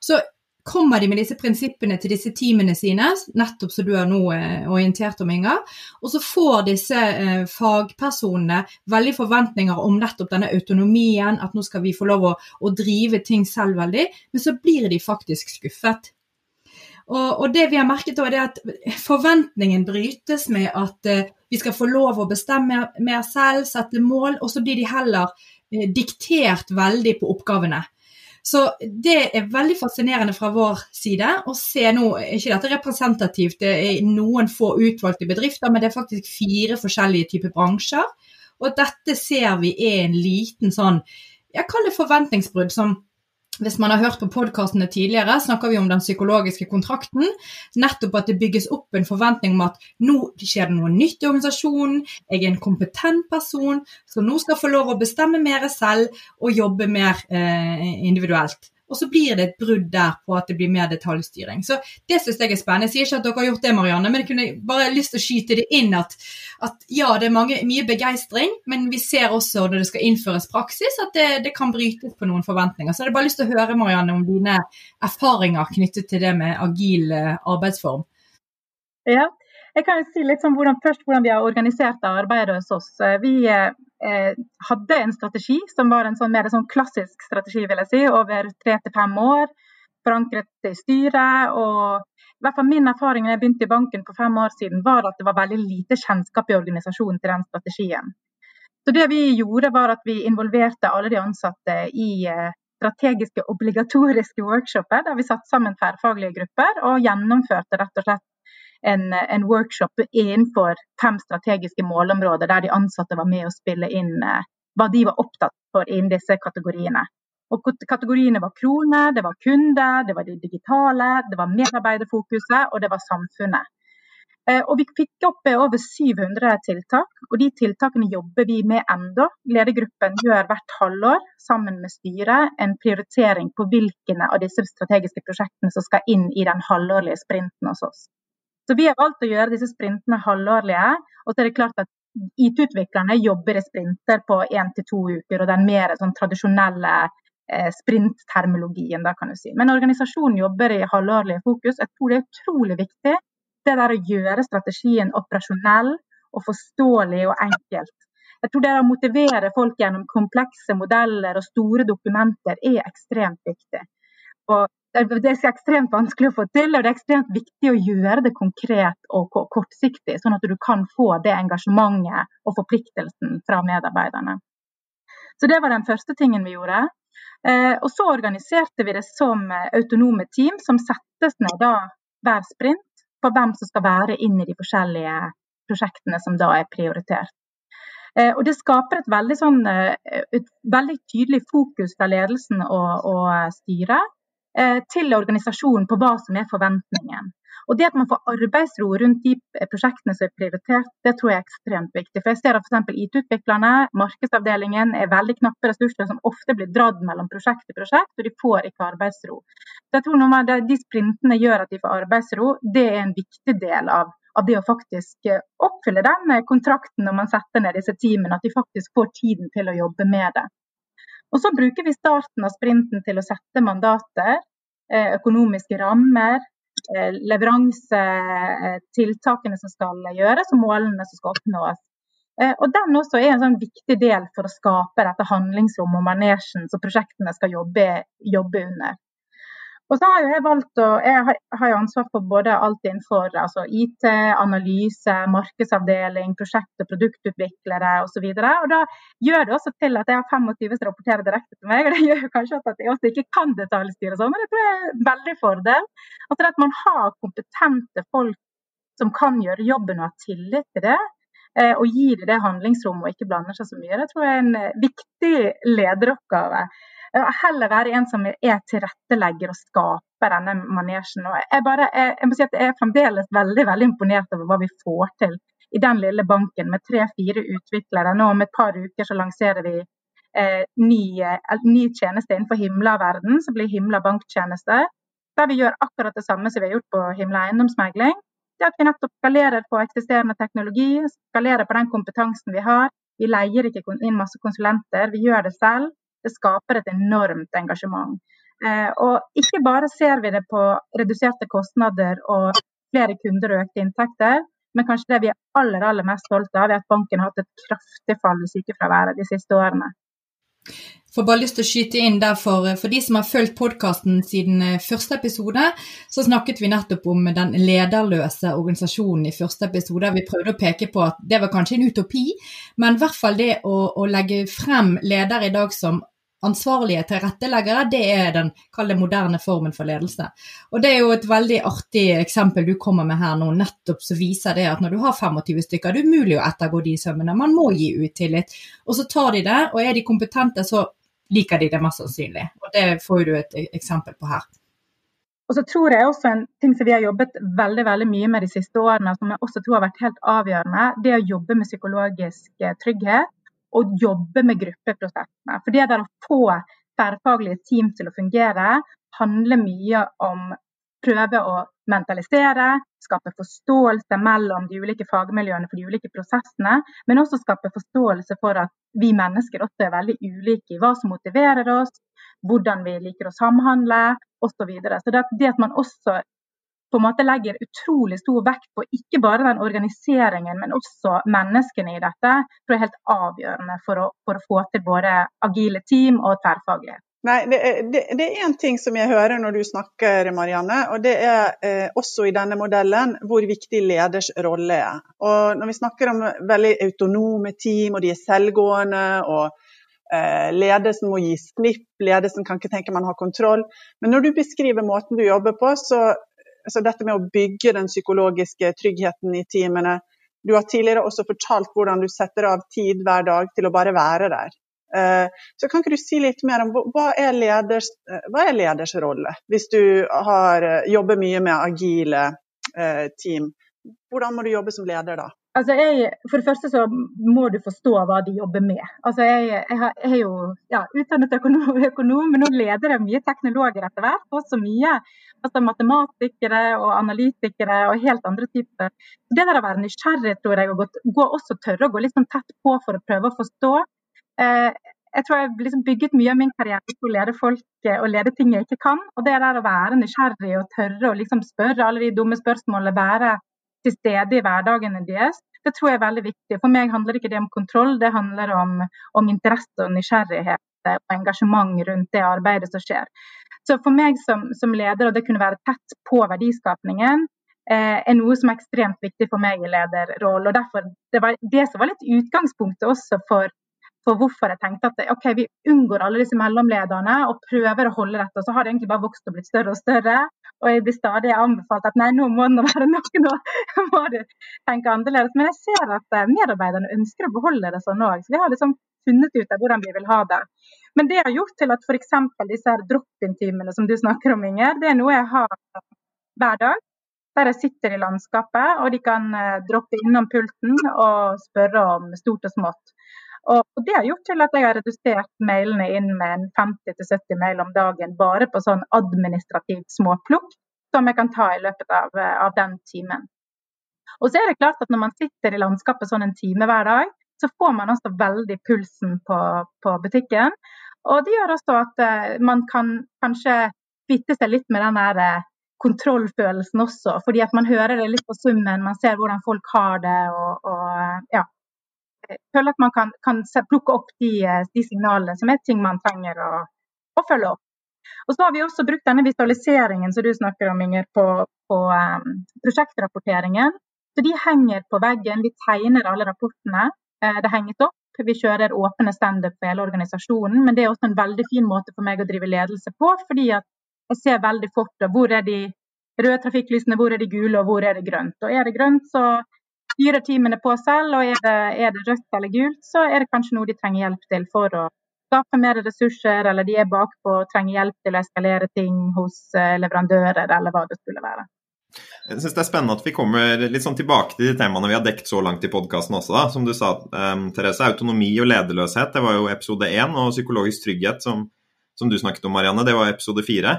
så kommer de med disse prinsippene til disse teamene sine, nettopp som du har nå eh, orientert om, Inger. Og så får disse eh, fagpersonene veldig forventninger om nettopp denne autonomien, at nå skal vi få lov å, å drive ting selv veldig, men så blir de faktisk skuffet. Og, og, det vi har merket da, er at forventningen brytes med at eh, vi skal få lov å bestemme mer selv, sette mål, og så blir de heller eh, diktert veldig på oppgavene. Så det er veldig fascinerende fra vår side å se nå, ikke dette representativt, det er noen få utvalgte bedrifter, men det er faktisk fire forskjellige typer bransjer. Og dette ser vi er en liten sånn, jeg kaller det forventningsbrudd, som hvis man har hørt på podkastene tidligere, snakker vi om den psykologiske kontrakten. Nettopp at det bygges opp en forventning om at nå skjer det noe nytt i organisasjonen, jeg er en kompetent person som nå skal få lov å bestemme mer selv og jobbe mer eh, individuelt. Og så blir det et brudd der på at det blir mer detaljstyring. Så det syns jeg er spennende. Jeg sier ikke at dere har gjort det, Marianne, men jeg kunne bare lyst til å skyte det inn at, at ja, det er mange, mye begeistring, men vi ser også når det skal innføres praksis, at det, det, kan brytes på noen forventninger. Så jeg hadde bare lyst til å høre, Marianne, om dine erfaringer knyttet til det med agil eh, arbeidsform. Ja, jeg kan si litt sånn hvordan, først hvordan vi har organisert arbeidet hos oss. Vi Eh, hadde en strategi som var en sånn, mer sånn klassisk strategi vil jeg si, over tre til fem år. Forankret i styret. og i hvert fall Min erfaring da jeg begynte i banken for fem år siden, var at det var veldig lite kjennskap i organisasjonen til den strategien. Så det vi gjorde var at vi involverte alle de ansatte i eh, strategiske obligatoriske workshoper, der vi satte sammen tverrfaglige grupper og gjennomførte rett og slett en, en, workshop innenfor fem strategiske målområder, der de ansatte var med å spille inn eh, hva de var opptatt for innen disse kategoriene. Og kategoriene var kroner, det var kunder, det var de digitale, det var medarbeiderfokuset og det var samfunnet. Eh, og Vi fikk opp over 700 tiltak, og de tiltakene jobber vi med enda. Ledergruppen gjør hvert halvår sammen med styret en prioritering på hvilke av disse strategiske prosjektene som skal inn i den halvårlige sprinten hos oss. Så vi har valgt å gjøre disse sprintene halvårlige. Og så er det klart at IT-utviklerne jobber i sprinter på én til to uker, og den mer sånn tradisjonelle eh, sprinttermologien, da kan du si. Men organisasjonen jobber i halvårlige fokus. Jeg tror det er utrolig viktig det der å gjøre strategien operasjonell og forståelig og enkelt. Jeg tror det å motivere folk gjennom komplekse modeller og store dokumenter er ekstremt viktig. Og det er ekstremt vanskelig å få til, og det er ekstremt viktig å gjøre det konkret og kortsiktig, sånn at du kan få det engasjementet og forpliktelsen fra medarbeiderne. Så Det var den første tingen vi gjorde. Eh, og Så organiserte vi det som autonome team, som settes ned da hver sprint på hvem som skal være inn i de forskjellige prosjektene som da er prioritert. Eh, og Det skaper et veldig, sånn, eh, et veldig tydelig fokus fra ledelsen og, og styret Eh, til organisasjonen på hva som er forventningen. Og Det at man får arbeidsro rundt de prosjektene som er prioritert, det tror jeg er ekstremt viktig. For jeg ser at f.eks. IT-utviklerne, markedsavdelingen, er veldig knappe ressurser som ofte blir dratt mellom prosjekt til prosjekt, og de får ikke arbeidsro. Så jeg tror noe med De sprintene gjør at de får arbeidsro, det er en viktig del av, av det å faktisk eh, oppfylle den eh, kontrakten når man setter ned disse teamene, at de faktisk får tiden til å jobbe med det. Og så bruker vi starten av sprinten til å sette mandater, eh, økonomiske rammer, eh, leveransetiltakene som skal gjøres og målene som skal oppnås. Eh, og Den også er en sånn viktig del for å skape dette handlingsrommet og manesjen som prosjektene skal jobbe, jobbe under. Og så har jeg valgt å, jeg har ansvar for både alt innenfor altså IT, analyse, markedsavdeling, prosjekt- og produktutviklere osv. Da gjør det også til at jeg har 25 som rapporterer direkte til meg. og Det gjør kanskje at jeg også ikke kan detaljstyre sånn, men det tror jeg er en veldig fordel. Altså at man har kompetente folk som kan gjøre jobben og har tillit til det. Eh, og gir det handlingsrom og ikke blander seg så mye. Det tror jeg er en eh, viktig lederoppgave. Heller være en som er tilrettelegger og skaper denne manesjen. Og jeg, bare, jeg, jeg, må si at jeg er fremdeles veldig, veldig imponert over hva vi får til i den lille banken med tre-fire utviklere. Nå om et par uker så lanserer vi eh, ny, eh, ny, tjeneste innenfor Himla-verden, som blir Himla banktjeneste. Der vi gjør akkurat det samme som vi har gjort på Himla eiendomsmegling. Det at vi nettopp skalerer på eksisterende teknologi, skalerer på den kompetansen vi har. Vi leier ikke inn masse konsulenter, vi gjør det selv. Det skaper et enormt engasjement. Eh, og ikke bare ser vi det på reduserte kostnader og flere kunder og økte inntekter, men kanskje det vi er aller, aller mest stolt av, er at banken har hatt et kraftig fall i sykefraværet de siste årene. Får bare lyst til å skyte inn der for, for de som har fulgt podkasten siden eh, første episode, så snakket vi nettopp om den lederløse organisasjonen i første episode. Vi prøvde å peke på at det var kanskje en utopi, men i hvert fall det å, å legge frem ledere i dag som ansvarlige tilretteleggere, det er den det, moderne formen for ledelse. Og Det er jo et veldig artig eksempel du kommer med her nå, nettopp som viser det at når du har 25 stykker, det er umulig å ettergå de sømmene. Man må gi ut tillit. Og så tar de det, og er de kompetente, så liker de det mest sannsynlig. Og Det får du et eksempel på her. Og så tror jeg også En ting som vi har jobbet veldig veldig mye med de siste årene, som jeg også tror har vært helt avgjørende, det er å jobbe med psykologisk trygghet og jobbe med gruppeprosessene. For det der å få tverrfaglige team til å fungere, handler mye om prøve å mentalisere, skape forståelse mellom de ulike fagmiljøene for de ulike prosessene, men også skape forståelse for at vi mennesker også er veldig ulike i hva som motiverer oss, hvordan vi liker å samhandle osv. Så, videre. så det, det at man også på en måte legger utrolig stor vekt på ikke bare den organiseringen, men også menneskene i dette. tror jeg er helt avgjørende for å, for å få til både agile team og tverrfaglighet. Nei, det er, det, det er en ting som jeg hører når du snakker, Marianne, og det er eh, også i denne modellen hvor viktig leders rolle er. Og når vi snakker om veldig autonome team, og de er selvgående, og eh, ledelsen må gi slipp, ledelsen kan ikke tenke man har kontroll. Men når du beskriver måten du jobber på, så altså dette med å bygge den psykologiske tryggheten i teamene. Du har tidligere også fortalt hvordan du setter av tid hver dag til å bare være der. Eh, så kan ikke du si litt mer om hva er leders, eh, hva er leders rolle, hvis du har, eh, jobber mye med agile team? Hvordan må du jobbe som leder da? Altså jeg, for det første så må du forstå hva de jobber med. Altså jeg, jeg, har, jeg er jo ja, utdannet økonom, økonom, men nå leder jeg mye teknologer etter hvert. Også mye altså matematikere og analytikere og helt andre typer. Det der å være nysgjerrig, tror jeg, og gå, også tørre å gå litt sånn tett på for å prøve å forstå. Eh, jeg tror jeg har liksom bygget mye av min karriere på å lede folk eh, og lede ting jeg ikke kan. Og det der å være nysgjerrig og tørre å liksom spørre alle de dumme spørsmålene, være til stede i hverdagene deres. Det tror jeg er veldig viktig. For meg handler ikke det om kontroll, det handler om, om interesse og nysgjerrighet og engasjement rundt det arbeidet som skjer. Så for meg som, som leder, og det kunne være tett på verdiskapningen, eh, er noe som er ekstremt viktig for meg i lederrollen. Og derfor, Det var det som var litt utgangspunktet også for for hvorfor jeg tenkte at ok, vi unngår alle disse mellomlederne og prøver å holde dette. Og så har det egentlig bare vokst og blitt større og større. Og jeg blir stadig anbefalt at nei, nå må det være nok, nå [LAUGHS] må du tenke annerledes. Men jeg ser at eh, medarbeiderne ønsker å beholde det sånn òg. Så vi har liksom funnet ut av hvordan vi vil ha det. Men det har gjort til at f.eks. disse drop-in-timene som du snakker om, Inger, det er noe jeg har hver dag. Der jeg sitter i landskapet, og de kan eh, droppe innom pulten og spørre om stort og smått. Og Det har gjort til at jeg har redusert mailene inn med 50-70 mail om dagen bare på sånn administrativt småplukk som jeg kan ta i løpet av, av, den timen. Og så er det klart at Når man sitter i landskapet sånn en time hver dag, så får man også veldig pulsen på, på butikken. Og det gjør også at uh, man kan kanskje kvitte seg litt med den der uh, kontrollfølelsen også. Fordi at man hører det litt på summen, man ser hvordan folk har det. og, og ja, føler at man kan, kan plukke opp de, eh, de, signalene som er ting man trenger å, å, følge opp. Og så har vi også brukt denne visualiseringen som du snakker om, Inger, på, på um, prosjektrapporteringen. Så De henger på veggen, vi tegner alle rapportene. Eh, det henges opp. Vi kjører åpne standup for hele organisasjonen. Men det er også en veldig fin måte for meg å drive ledelse på, fordi jeg ser veldig fort hvor er de røde trafikklysene, hvor er de gule og hvor er det grønt. Og Er det grønt, så styrer teamene på selv, og er det, er det, rødt eller gult, så er det kanskje noe de trenger hjelp til for å skape mer ressurser, eller de er bakpå og trenger hjelp til å eskalere ting hos eh, leverandører, eller hva det skulle være. Jeg synes Det er spennende at vi kommer litt sånn tilbake til de temaene vi har dekt så langt i podkasten også. Som du sa, um, Therese, autonomi og lederløshet det var jo episode én. Og psykologisk trygghet, som, som, du snakket om, Marianne, det var episode fire.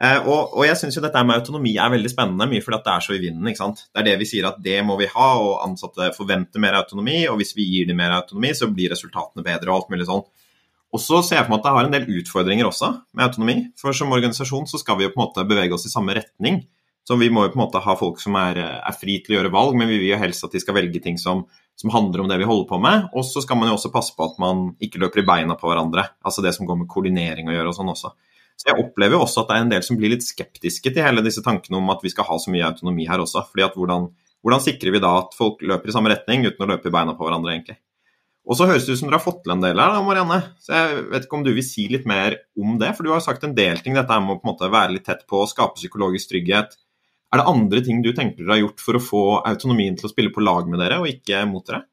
Eh, og, og, jeg syns jo dette med autonomi er veldig spennende, mye fordi det er så i vinden. ikke sant? Det er det vi sier at det må vi ha, og ansatte forventer mer autonomi. Og hvis vi gir dem mer autonomi, så blir resultatene bedre og alt mulig sånn. Og så ser jeg for meg at det har en del utfordringer også med autonomi. For som organisasjon så skal vi jo på en måte bevege oss i samme retning. Så vi må jo på en måte ha folk som er, er fri til å gjøre valg, men vi vil jo helst at de skal velge ting som, som handler om det vi holder på med. Og så skal man jo også passe på at man ikke løper i beina på hverandre. Altså det som går med koordinering å gjøre og sånn også. Så jeg opplever jo også at det er en del som blir litt skeptiske til hele disse tankene om at vi skal ha så mye autonomi her også. fordi at hvordan, hvordan sikrer vi da at folk løper i samme retning uten å løpe i beina på hverandre, egentlig? Og så høres det ut som dere har fått til en del her, da, Marianne. Så jeg vet ikke om du vil si litt mer om det? For du har sagt en del ting, dette med å på en måte være litt tett på, skape psykologisk trygghet. Er det andre ting du tenker dere har gjort for å få autonomien til å spille på lag med dere, og ikke mot dere?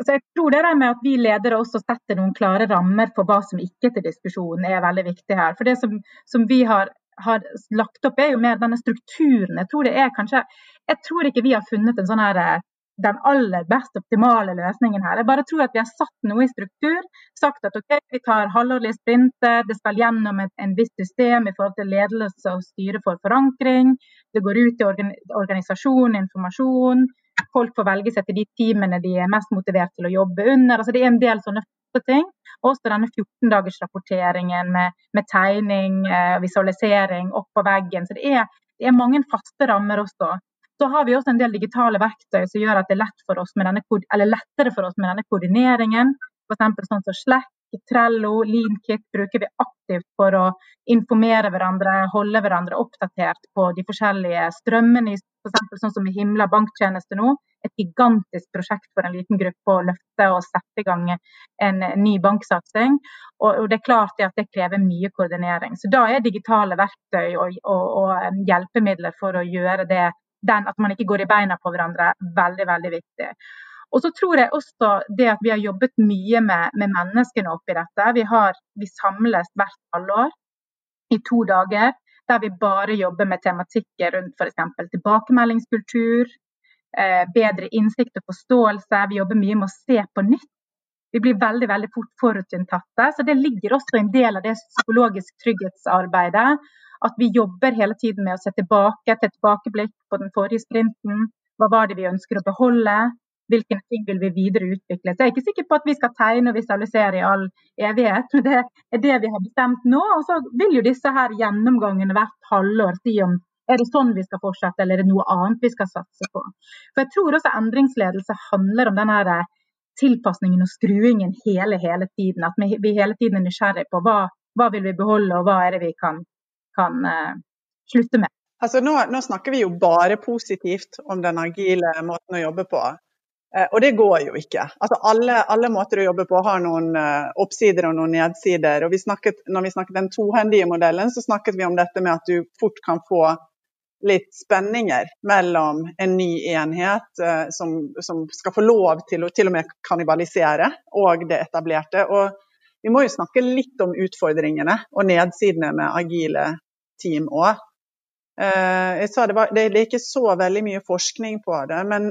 Altså jeg tror det med at vi ledere også setter noen klare rammer for hva som ikke er til diskusjon, er veldig viktig her. For det som, som vi har, har, lagt opp, er jo mer denne strukturen. Jeg tror, det er kanskje, jeg tror ikke vi har funnet sånn her den aller best optimale løsningen her. Jeg bare tror at vi har satt noe i struktur. Sagt at ok, vi tar halvårlige sprinter, det skal gjennom et en viss system i forhold til ledelse og styre for forankring. Det går ut i organisasjon, informasjon. Folk får velge seg til de teamene de er mest motivert til å jobbe under. Altså, det er en del sånne ting. Også denne 14-dagersrapporteringen med, med, tegning, eh, visualisering opp på veggen. Så det er, det er mange faste rammer også. Så har vi også en del digitale verktøy som gjør at det er lett for oss med denne, lettere for oss med denne koordineringen. F.eks. sånn som Slack, Trello, Leankit bruker vi aktivt for å informere hverandre, holde hverandre oppdatert på de forskjellige strømmene. F.eks. sånn som i Himla banktjeneste nå. Et gigantisk prosjekt for en liten gruppe å løfte og sette i gang en ny banksatsing. Og, det er klart at det krever mye koordinering. Så da er digitale verktøy og, og, og hjelpemidler for å gjøre det den at man ikke går i beina på hverandre, veldig, veldig viktig. Og så tror jeg også det at vi har jobbet mye med, med menneskene oppi dette. Vi, har, vi samles hvert halvår i to dager der vi bare jobber med tematikker rundt f.eks. tilbakemeldingskultur, eh, bedre innsikt og forståelse. Vi jobber mye med å se på nytt. Vi blir veldig veldig fort forutinntatte. Så det ligger også en del av det psykologisk trygghetsarbeidet at vi jobber hele tiden med å se tilbake til tilbakeblikk på den forrige sprinten. Hva var det vi ønsker å beholde? Hvilke ting vil vi videre utvikle? Så jeg er ikke sikker på at vi skal tegne og visualisere i all evighet, men det er det vi har bestemt nå. Og så vil jo disse her gjennomgangene hvert halvår si om er det sånn vi skal fortsette, eller er det noe annet vi skal satse på. For jeg tror også endringsledelse handler om den her tilpasningen og skruingen hele, hele tiden. At vi hele tiden er nysgjerrig på hva, hva vil vi beholde, og hva er det vi kan kan uh, slutte med. Altså nå, nå, snakker vi jo bare positivt om den agile måten å jobbe på. Eh, og det går jo ikke. Altså alle, alle, måter å jobbe på har noen eh, oppsider og noen nedsider. Og vi snakket, når vi snakket den tohendige modellen, så snakket vi om dette med at du fort kan få litt spenninger mellom en ny enhet eh, som, som, skal få lov til å til og med kannibalisere, og det etablerte. Og vi må jo snakke litt om utfordringene og nedsidene med agile team òg. Jeg sa det, var, det er ikke så veldig mye forskning på det, men,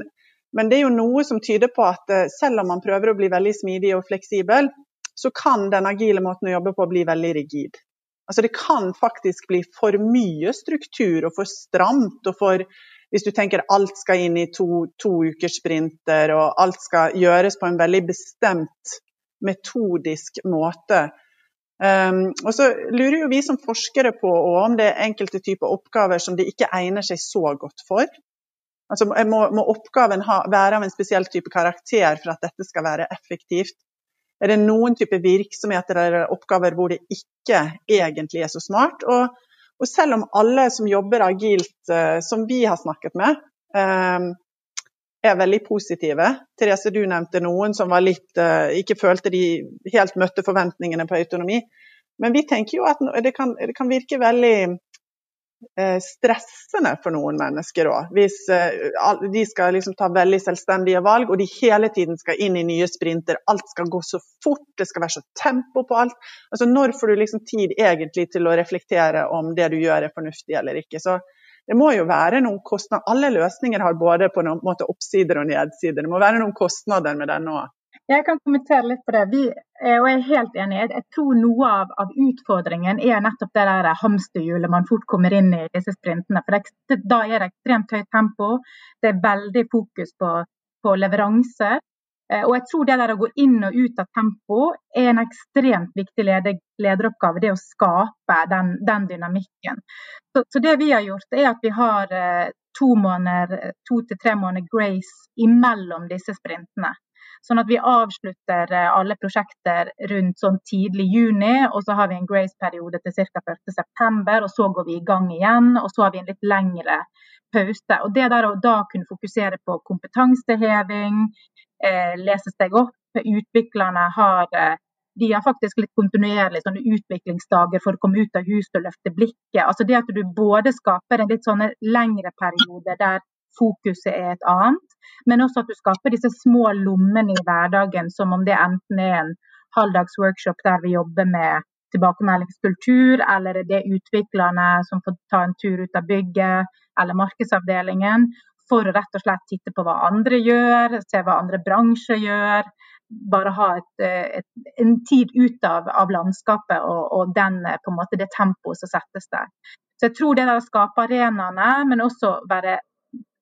men, det er jo noe som tyder på at eh, selv om man prøver å bli veldig smidig og fleksibel, så kan den agile måten å jobbe på bli veldig rigid. Altså Det kan faktisk bli for mye struktur og for stramt. og for hvis du tenker alt skal inn i to, to ukers sprinter, og alt skal gjøres på en veldig bestemt metodisk måte. Um, og så lurer jo vi som forskere på om det er enkelte typer oppgaver som de ikke egner seg så godt for. Altså må, må oppgaven ha, være av en spesiell type karakter for at dette skal være effektivt? Er det noen type virksomheter eller oppgaver hvor det ikke egentlig er så smart? Og, og selv om alle som jobber agilt, uh, som vi har snakket med, um, er veldig positive. Therese, du nevnte noen som litt, uh, ikke følte de helt møtte forventningene på autonomi. Men vi tenker jo at det kan, det kan virke veldig uh, stressende for noen mennesker òg. Hvis uh, de skal liksom ta veldig selvstendige valg, og de hele tiden skal inn i nye sprinter. Alt skal gå så fort, det skal være så tempo på alt. Altså Når får du liksom tid egentlig til å reflektere om det du gjør er fornuftig eller ikke? Så det må jo være noen kostnader. Alle løsninger har både på noen måte oppsider og nedsider. Det må være noen kostnader med den òg. Jeg kan kommentere litt på det. Vi, og jeg er helt enig. Jeg tror noe av, av utfordringen er nettopp det der hamsterhjulet man fort kommer inn i disse sprintene. For det, da er det ekstremt høyt tempo. Det er veldig fokus på, på leveranser. Eh, og jeg tror det der å gå inn og ut av tempo er en ekstremt viktig leder, lederoppgave. Det å skape den, den dynamikken. Så, så, det vi har gjort, er at vi har eh, to, måneder, to til tre måneder grace imellom disse sprintene. Sånn at vi avslutter eh, alle prosjekter rundt sånn tidlig juni, og så har vi en grace-periode til ca. 1.9. Og så går vi i gang igjen, og så har vi en litt lengre pause. Og det der å da kunne fokusere på kompetanseheving, eh, lese seg opp. Utviklerne har, eh, de har faktisk litt kontinuerlig sånne utviklingsdager for å komme ut av huset og løfte blikket. Altså det at du både skaper en litt sånne lengre periode der fokuset er et annet, men også at du skaper disse små lommene i hverdagen, som om det enten er en halvdags workshop der vi jobber med tilbakemeldingskultur, eller det er utviklerne som får ta en tur ut av bygget, eller markedsavdelingen for å rett og slett titte på hva andre gjør, se hva andre bransjer gjør. Bare ha et, et, en tid ut av, av landskapet og, og den, en måte, det tempoet som settes der. Så jeg tror det der å skape arenaene, men også være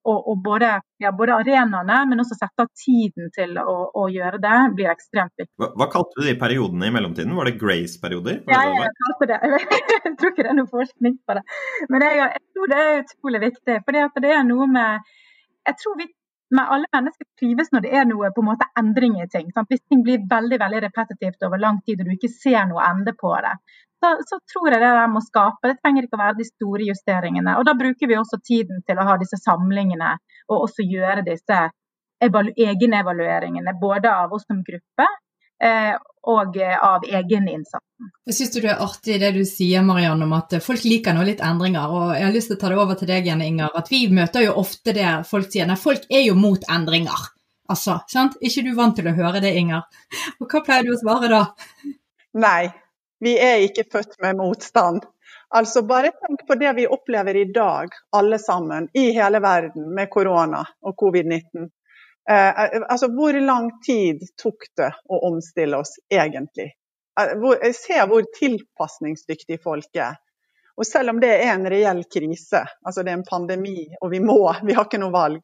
og, og både, ja, både, arenaene, men også sette av tiden til å, å, gjøre det, blir ekstremt viktig. Hva, hva, kalte du de periodene i mellomtiden? Var det Grace-perioder? Ja, jeg kalte det [LAUGHS] Jeg tror ikke det er noe forskning på det. Men jeg, jeg tror det er utrolig viktig. For det er noe med jeg tror vi med alle mennesker trives når det er noe på en måte endring i ting. Sant? Hvis ting blir veldig veldig repetitivt over lang tid og du ikke ser noe ende på det, så, så tror jeg det der må skape. Det trenger ikke å være de store justeringene. Og Da bruker vi også tiden til å ha disse samlingene og også gjøre disse egenevalueringene. Både av oss som gruppe og eh, av egeninnsatsen. Jeg syns det er artig det du sier Marianne, om at folk liker nå litt endringer. og Jeg har lyst til å ta det over til deg igjen, Inger. at Vi møter jo ofte det folk sier. Nei, folk er jo mot endringer. Altså, sant? ikke du vant til å høre det, Inger? Og hva pleier du å svare da? Nei, vi er ikke født med motstand. Altså Bare tenk på det vi opplever i dag, alle sammen, i hele verden med korona og covid-19. Eh, eh, altså, hvor lang tid tok det å omstille oss egentlig? Eh, jeg ser hvor tilpasningsdyktige folk er. Og selv om det er en reell krise, altså det er en pandemi og vi må, [LAUGHS] vi har ikke noe valg,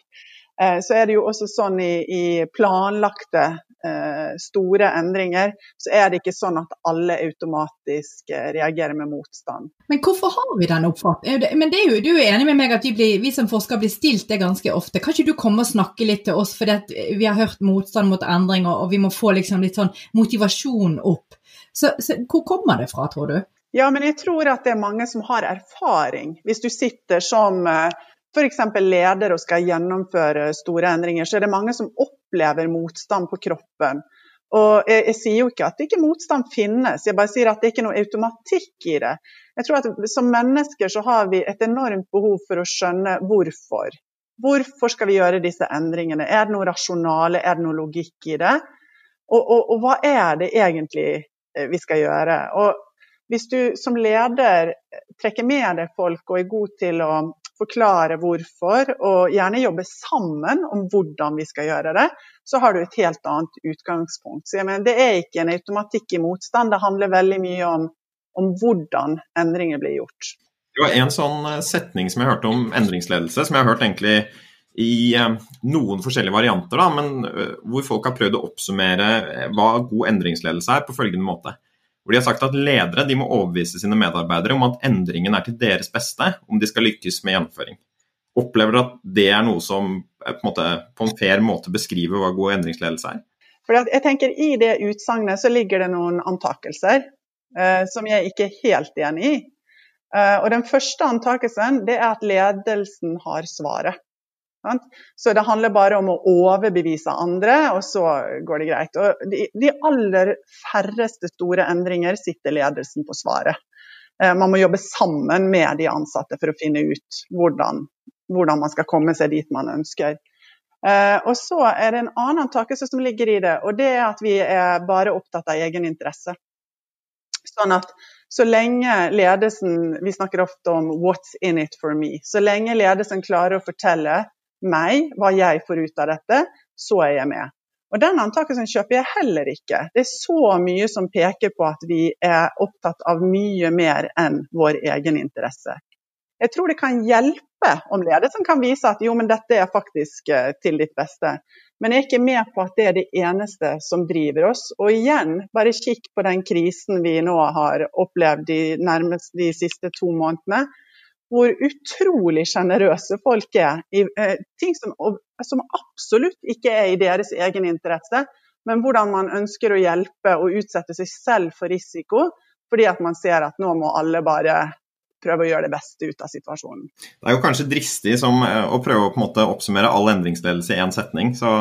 så er det jo også sånn i, i planlagte store endringer, så er det ikke sånn at alle automatisk eh, reagerer med motstand. Men hvorfor har vi den oppfatningen? Men det er jo, du er enig med meg at vi, blir, vi, som forskere blir stilt det ganske ofte. Kan ikke du komme og snakke litt til oss, for vi har hørt motstand mot endring, og vi må få liksom litt sånn motivasjon opp. Så, så hvor kommer det fra, tror du? Ja, men jeg tror at det er mange som har erfaring. Hvis du sitter som f.eks. leder og skal gjennomføre store endringer, så er det mange som opplever motstand på kroppen. Og jeg, jeg, sier jo ikke at ikke motstand finnes, jeg bare sier at det ikke er noe automatikk i det. Jeg tror at Som mennesker så har vi et enormt behov for å skjønne hvorfor. Hvorfor skal vi gjøre disse endringene? Er det noe rasjonale, er det noe logikk i det? Og, og, og hva er det egentlig eh, vi skal gjøre? Og hvis du som leder trekker med deg folk og er god til å forklare hvorfor, og gjerne jobbe sammen om hvordan vi skal gjøre det, så har du et helt annet utgangspunkt. Så jeg mener, Det er ikke en automatikk i motstand, det handler veldig mye om, om hvordan endringer blir gjort. Det var en sånn eh, setning som jeg hørte om endringsledelse, som jeg har hørt egentlig i eh, noen forskjellige varianter, da, men eh, hvor folk har prøvd å oppsummere hva god endringsledelse er, på følgende måte. Hvor de har sagt at ledere de må overbevise sine medarbeidere om at endringen er til deres beste om de skal lykkes med gjennomføring. Opplever du at det er noe som på en, måte, på en fair måte beskriver hva god endringsledelse er? For jeg tenker I det utsagnet ligger det noen antakelser eh, som jeg ikke er helt enig i. Eh, og Den første antakelsen det er at ledelsen har svaret. Så det handler bare om å overbevise andre, og så går det greit. Og de, aller færreste store endringer sitter ledelsen på svaret. Eh, man må jobbe sammen med de ansatte for å finne ut hvordan, hvordan man skal komme seg dit man ønsker. Eh, og så er det en annen antakelse som ligger i det, og det er at vi er bare opptatt av egen interesse. Sånn at så lenge ledelsen Vi snakker ofte om 'what's in it for me'. Så lenge ledelsen klarer å fortelle meg, hva jeg får ut av dette, så er jeg med. Og Den antakelsen kjøper jeg heller ikke. Det er så mye som peker på at vi er opptatt av mye mer enn vår egen interesse. Jeg tror det kan hjelpe om ledelsen kan vise at jo, men dette er faktisk eh, til ditt beste. Men jeg er ikke med på at det er det eneste som driver oss. Og igjen, bare kikk på den krisen vi nå har opplevd de, nærmest de siste to månedene. Hvor utrolig sjenerøse folk er i eh, ting som, som absolutt ikke er i deres egen interesse, men hvordan man ønsker å hjelpe og utsette seg selv for risiko fordi at man ser at nå må alle bare prøve å gjøre det beste ut av situasjonen. Det er jo kanskje dristig som, eh, å prøve å oppsummere all endringsledelse i én setning. Så,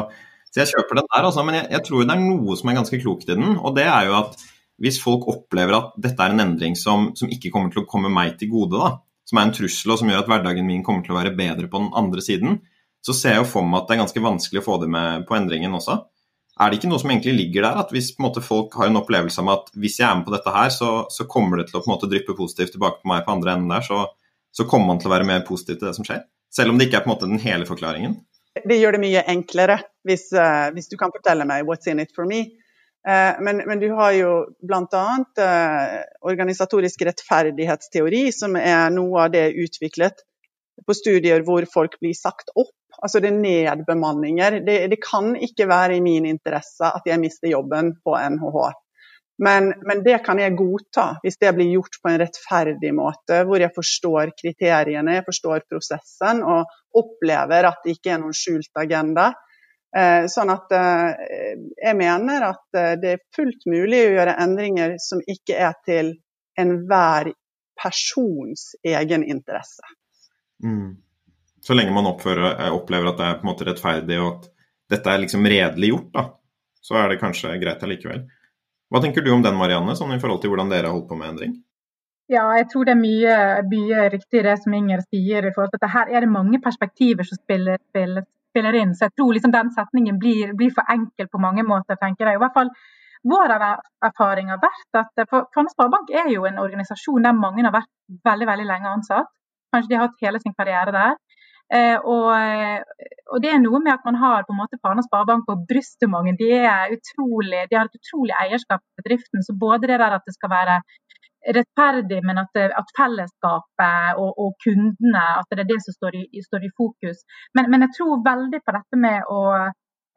så, jeg kjøper den der, altså, men jeg, jeg, tror det er noe som er ganske klokt i den. Og det er jo at hvis folk opplever at dette er en endring som, som ikke kommer til å komme meg til gode, da, som er en trussel og som gjør at hverdagen min kommer til å være bedre på den andre siden, så ser jeg jo for meg at det er ganske vanskelig å få det med på endringen også. Er det ikke noe som egentlig ligger der, at hvis måte, folk har en opplevelse av at hvis jeg er med på dette her, så, så kommer det til å på måte, dryppe positivt tilbake på meg på andre enden der, så, så, kommer man til å være mer positiv til det som skjer? Selv om det ikke er på en måte den hele forklaringen? Det gjør det mye enklere hvis, uh, hvis du kan fortelle meg 'what's in it for me'. Uh, men, men, du har jo bl.a. Uh, organisatorisk rettferdighetsteori, som er noe av det utviklet på studier hvor folk blir sagt opp Altså det er nedbemanninger. Det, det, kan ikke være i min interesse at jeg mister jobben på NHH. Men, men, det kan jeg godta hvis det blir gjort på en rettferdig måte, hvor jeg forstår kriteriene, jeg forstår prosessen og opplever at det ikke er noen skjult agenda. Eh, sånn at eh, jeg mener at eh, det er fullt mulig å gjøre endringer som ikke er til enhver persons egen interesse. Mm så lenge man oppfører, opplever at det er på en måte rettferdig og at dette er liksom redelig gjort, da, så er det kanskje greit allikevel. Hva tenker du om den, Marianne, sånn i forhold til hvordan dere har holdt på med endring? Ja, jeg tror det er mye, mye riktig det som Inger sier. i forhold til at Her er det mange perspektiver som spiller, spiller, spiller inn. Så jeg tror liksom den setningen blir, blir, for enkel på mange måter, tenker jeg. I hvert fall Vår erfaring har vært at for Fondet Sparebank er jo en organisasjon der mange har vært veldig veldig lenge ansatt. Kanskje de har hatt hele sin karriere der. Eh, og, og, det er noe med at man har på en måte Fana Sparebank på brystet mange. De, utrolig, de, har et utrolig eierskap til bedriften. Så både det der at det skal være rettferdig, men at, at fellesskapet og, og, kundene at det er det som står i, står i fokus. Men, men, jeg tror veldig på dette med å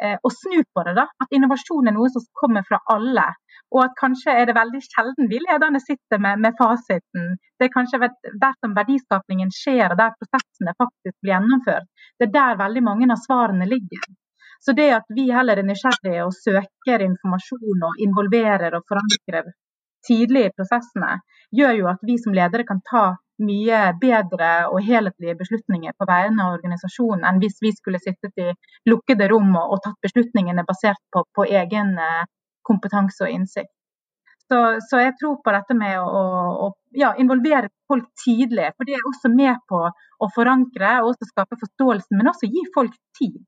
eh, å snu på det. da, At innovasjon er noe som kommer fra alle. Og at kanskje er det veldig sjelden vi lederne sitter med, med fasiten. Det er kanskje der som verdiskapningen skjer, og der prosessene faktisk blir gjennomført. Det er der veldig mange av svarene ligger. Så det at vi heller er nysgjerrige og søker informasjon og involverer og forankrer tidlig i prosessene, gjør jo at vi som ledere kan ta mye bedre og helhetlige beslutninger på vegne av organisasjonen enn hvis vi skulle sittet i lukkede rom og, og tatt beslutningene basert på, på egen eh, kompetanse og innsikt. Så, så, jeg tror på dette med å, å ja, involvere folk tidlig. For det er også med på å forankre og også skape forståelsen, men også gi folk tid.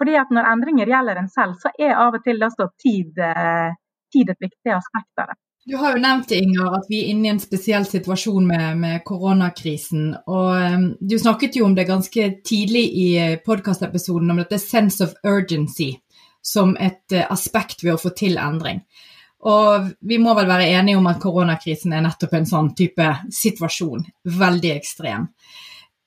Fordi at Når endringer gjelder en selv, så er av og til også tid, eh, tid et viktig aspekt av det. Du har jo nevnt Inger, at vi er inne i en spesiell situasjon med, med koronakrisen. og um, Du snakket jo om det ganske tidlig i eh, podkastepisoden, om dette sense of urgency som et uh, aspekt ved å få til endring. Og vi må vel være enige om at koronakrisen er nettopp en sånn type situasjon. Veldig ekstrem.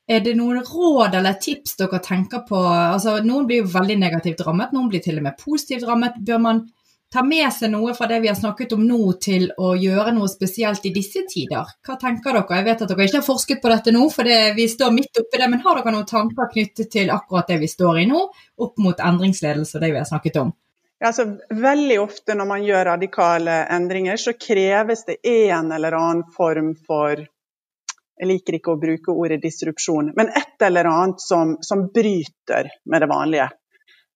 Er det noen råd eller tips dere tenker på? Altså, noen blir jo veldig negativt rammet, noen blir til og med positivt rammet. Bør man ta med seg noe fra det vi har snakket om nå, til å gjøre noe spesielt i disse tider? Hva tenker dere? Jeg vet at dere ikke har forsket på dette nå, for det, vi står midt oppi det. Men har dere noen tanker knyttet til akkurat det vi står i nå, opp mot endringsledelse og det vi har snakket om? Ja, altså, veldig ofte når man gjør radikale endringer, så kreves det en eller annen form for jeg liker ikke å bruke ordet disrupsjon, men et eller annet som, som bryter med det vanlige.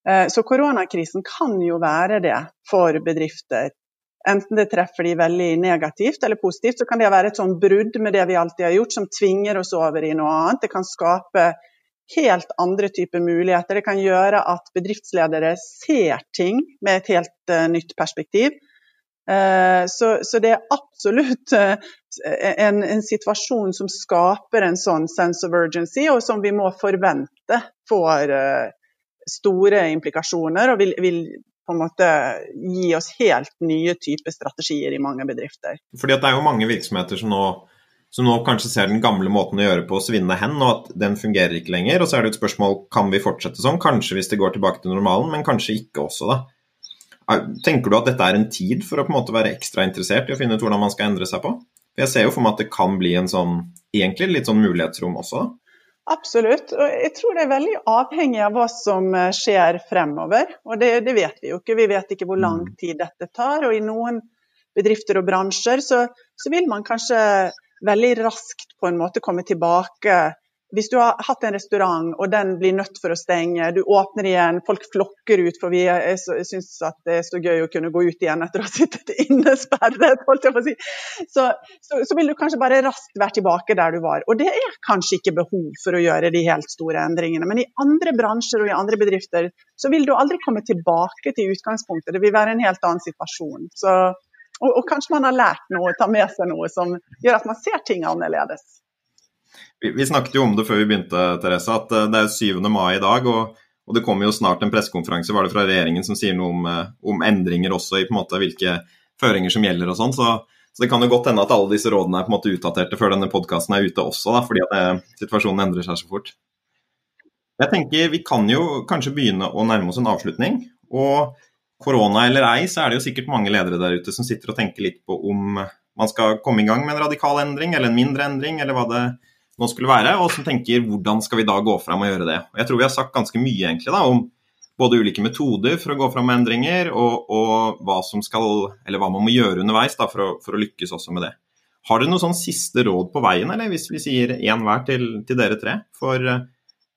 Eh, så koronakrisen kan jo være det for bedrifter. Enten det treffer de veldig negativt eller positivt, så kan det være et sånn brudd med det vi alltid har gjort, som tvinger oss over i noe annet. Det kan skape helt andre typer muligheter. Det kan gjøre at bedriftsledere ser ting med et helt uh, nytt perspektiv. Uh, så, så, det er absolutt en, en, situasjon som skaper en sånn sense of urgency, og som vi må forvente får store implikasjoner og vil, vil, på en måte gi oss helt nye typer strategier i mange bedrifter. Fordi Det er jo mange virksomheter som nå som nå kanskje ser den gamle måten å gjøre på å svinne hen, og at den fungerer ikke lenger. Og så er det et spørsmål kan vi fortsette sånn, kanskje hvis det går tilbake til normalen, men kanskje ikke også, da. Tenker du at dette er en tid for å på en måte være ekstra interessert i å finne ut hvordan man skal endre seg på? Jeg ser jo for meg at det kan bli en sånn, egentlig litt sånn mulighetsrom også. da. Absolutt. Og jeg tror det er veldig avhengig av hva som eh, skjer fremover. Og det, det, vet vi jo ikke. Vi vet ikke hvor lang mm. tid dette tar. Og i noen bedrifter og bransjer så, så vil man kanskje veldig raskt på en måte komme tilbake hvis du har hatt en restaurant og den blir nødt for å stenge, du åpner igjen, folk flokker ut for vi syns at det er så gøy å kunne gå ut igjen etter å ha sittet innesperret, holdt jeg på å si, så, så, så, vil du kanskje bare raskt være tilbake der du var. Og det er kanskje ikke behov for å gjøre de helt store endringene. Men i andre bransjer og i andre bedrifter så vil du aldri komme tilbake til utgangspunktet. Det vil være en helt annen situasjon. Så, og, og kanskje man har lært noe, tar med seg noe som gjør at man ser ting annerledes. Vi, snakket jo om det før vi begynte, Therese, at eh, det er 7. mai i dag. og, og det kommer jo snart en pressekonferanse fra regjeringen som sier noe om, eh, om, endringer også i på en måte hvilke føringer som gjelder og sånn. Så, så, det kan jo godt hende at alle disse rådene er på en måte utdaterte før denne podkasten er ute også, da, fordi at det, eh, situasjonen endrer seg så fort. Jeg tenker Vi kan jo kanskje begynne å nærme oss en avslutning. og Korona eller ei, så er det jo sikkert mange ledere der ute som sitter og tenker litt på om man skal komme i gang med en radikal endring eller en mindre endring, eller hva det, nå skulle være, og som tenker hvordan skal vi da gå fram og gjøre det. Og jeg tror vi har sagt ganske mye egentlig da, om både ulike metoder for å gå fram med endringer, og, og hva, skal, hva, man må gjøre underveis da, for, å, for, å, lykkes også med det. Har dere noe sånn siste råd på veien, eller hvis vi sier én hver til, til, dere tre, for uh,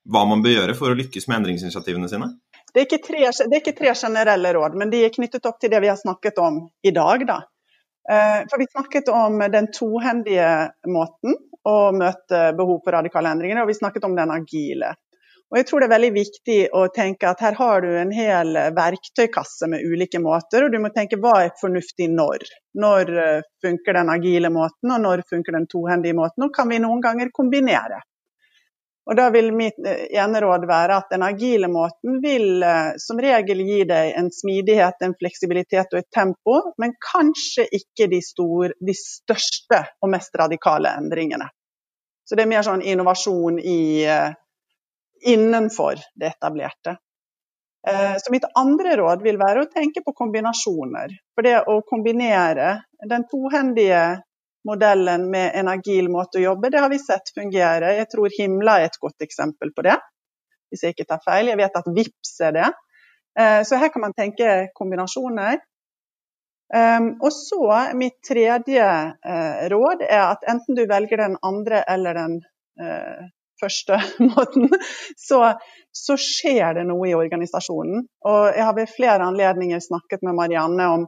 hva man bør gjøre for å lykkes med endringsinitiativene sine? Det er, tre, det er, ikke tre, generelle råd, men de er knyttet opp til det vi har snakket om i dag. Da. Uh, for Vi snakket om den tohendige måten, og møte behov for radikale endringer. Og vi snakket om den agile. Og jeg tror det er veldig viktig å tenke at her har du en hel verktøykasse med ulike måter, og du må tenke hva er fornuftig når. Når eh, funker den agile måten, og når funker den tohendige måten, og kan vi noen ganger kombinere. Og Da vil mitt eh, ene råd være at den agile måten vil eh, som regel gi deg en smidighet, en fleksibilitet og et tempo, men kanskje ikke de, store, de største og mest radikale endringene. Så det er mer sånn innovasjon i, eh, innenfor det etablerte. Så mitt andre råd vil være å tenke på kombinasjoner. For det å kombinere den tohendige modellen med en agil måte å jobbe, det har vi sett fungere. Jeg tror Himla er et godt eksempel på det, hvis jeg ikke tar feil. Jeg vet at VIPS er det. Eh, så her kan man tenke kombinasjoner. Ehm, og så mitt tredje eh, råd er at enten du velger den andre eller den eh, første [LAUGHS] måten, så, så, skjer det noe i organisasjonen. Og jeg har ved flere anledninger snakket med Marianne om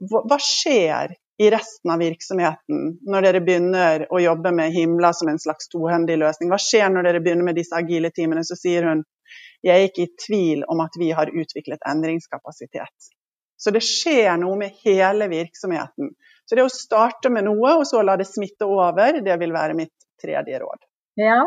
hva skjer i resten av virksomheten når dere begynner å jobbe med himla som en slags tohendig løsning? Hva skjer når dere begynner med disse agile teamene? Så sier hun jeg er ikke i tvil om at vi har utviklet endringskapasitet. Så det skjer noe med hele virksomheten. Så det å starte med noe, og så la det smitte over, det vil være mitt tredje råd. Ja,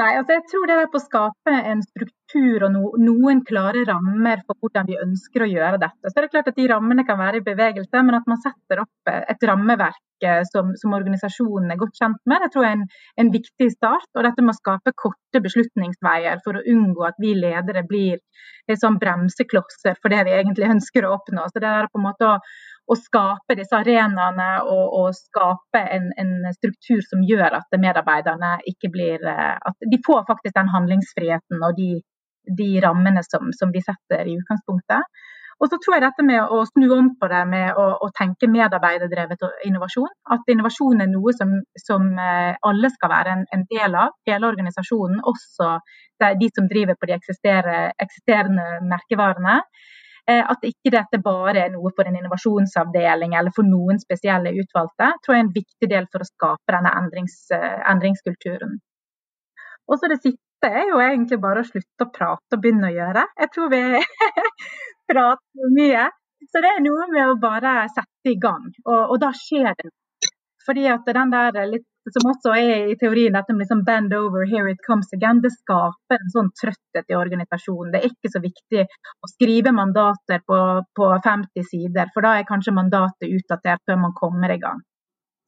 Nei, altså jeg tror det er på å skape en struktur og no, noen klare rammer for hvordan vi ønsker å gjøre dette. Så det er klart at De rammene kan være i bevegelse, men at man setter opp et rammeverk eh, som, som organisasjonen er godt kjent med, det tror jeg er en, en, viktig start. Og dette med å skape korte beslutningsveier for å unngå at vi ledere blir sånn bremseklosser for det vi egentlig ønsker å oppnå. Så det er på en måte å å skape disse arenaene og, og skape en, en, struktur som gjør at medarbeiderne ikke blir eh, At de får faktisk den handlingsfriheten og de, de rammene som, som, vi setter i utgangspunktet. Og så tror jeg dette med å snu om på det med å, å tenke medarbeiderdrevet innovasjon. At innovasjon er noe som, som eh, alle skal være en, en, del av, hele organisasjonen. Også de som driver på de eksisterende merkevarene. Eh, at ikke dette bare er noe for en innovasjonsavdeling eller for noen spesielle utvalgte, tror jeg er en viktig del for å skape denne endrings, eh, endringskulturen. Og så Det siste er jo egentlig bare å slutte å prate og begynne å gjøre. Jeg tror vi [LAUGHS] prater mye. Så det er noe med å bare sette i gang, og, og da skjer det. Fordi at den der litt som også er i teorien dette med liksom bend over, here it comes again, det skaper en sånn trøtthet i organisasjonen. Det er ikke så viktig å skrive mandater på, på 50 sider, for da er kanskje mandatet utdatert før man kommer i gang.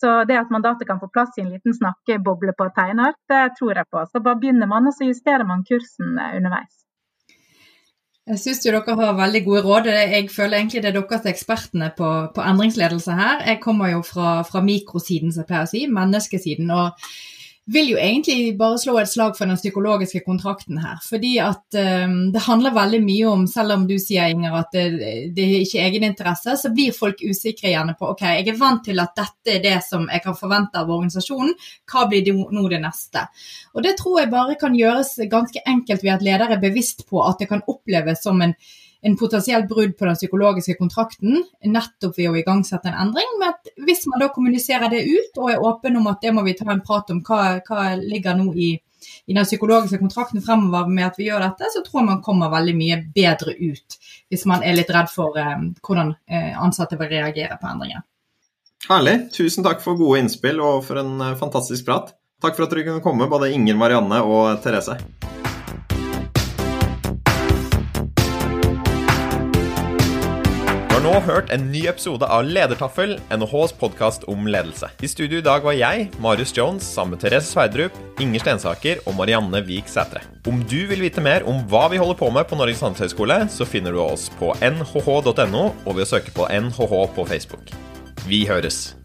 Så det at mandatet kan få plass i en liten snakkeboble på tegnart, det tror jeg på. Så bare begynner man, og så justerer man kursen eh, underveis. Jeg syns dere har veldig gode råd. Jeg føler egentlig det er dere som er ekspertene på, på, endringsledelse her. Jeg kommer jo fra, fra mikrosiden, som jeg pleier å si, menneskesiden. og vil jo egentlig bare slå et slag for den psykologiske kontrakten her. Fordi at um, det handler veldig mye om, selv om du sier Inger at det, det er ikke egeninteresse, så blir folk usikre gjerne på ok, jeg er vant til at dette er det som jeg kan forvente av organisasjonen, hva blir det nå det neste? Og det tror jeg bare kan gjøres ganske enkelt ved at ledere er bevisst på at det kan oppleves som en en potensiell brudd på den psykologiske kontrakten nettopp ved å igangsette en endring. Men hvis man da kommuniserer det ut og er åpen om at det må vi ta en prat om, hva, hva ligger nå i, i den psykologiske kontrakten fremover med at vi gjør dette, så tror jeg man kommer veldig mye bedre ut hvis man er litt redd for eh, hvordan eh, ansatte vil reagere på endringen. Herlig. Tusen takk for gode innspill og for en eh, fantastisk prat. Takk for at dere kunne komme, både Inger, Marianne og Therese. Nå hørt en ny episode av Ledertaffel, NHHs podkast om ledelse. I studio i dag var jeg, Marius Jones, sammen med Therese Sverdrup, Inger Stensaker og Marianne Vik Sætre. Om du vil vite mer om hva vi holder på med på Norges handelshøyskole, så finner du oss på nhh.no og ved å søke på NHH på Facebook. Vi høres!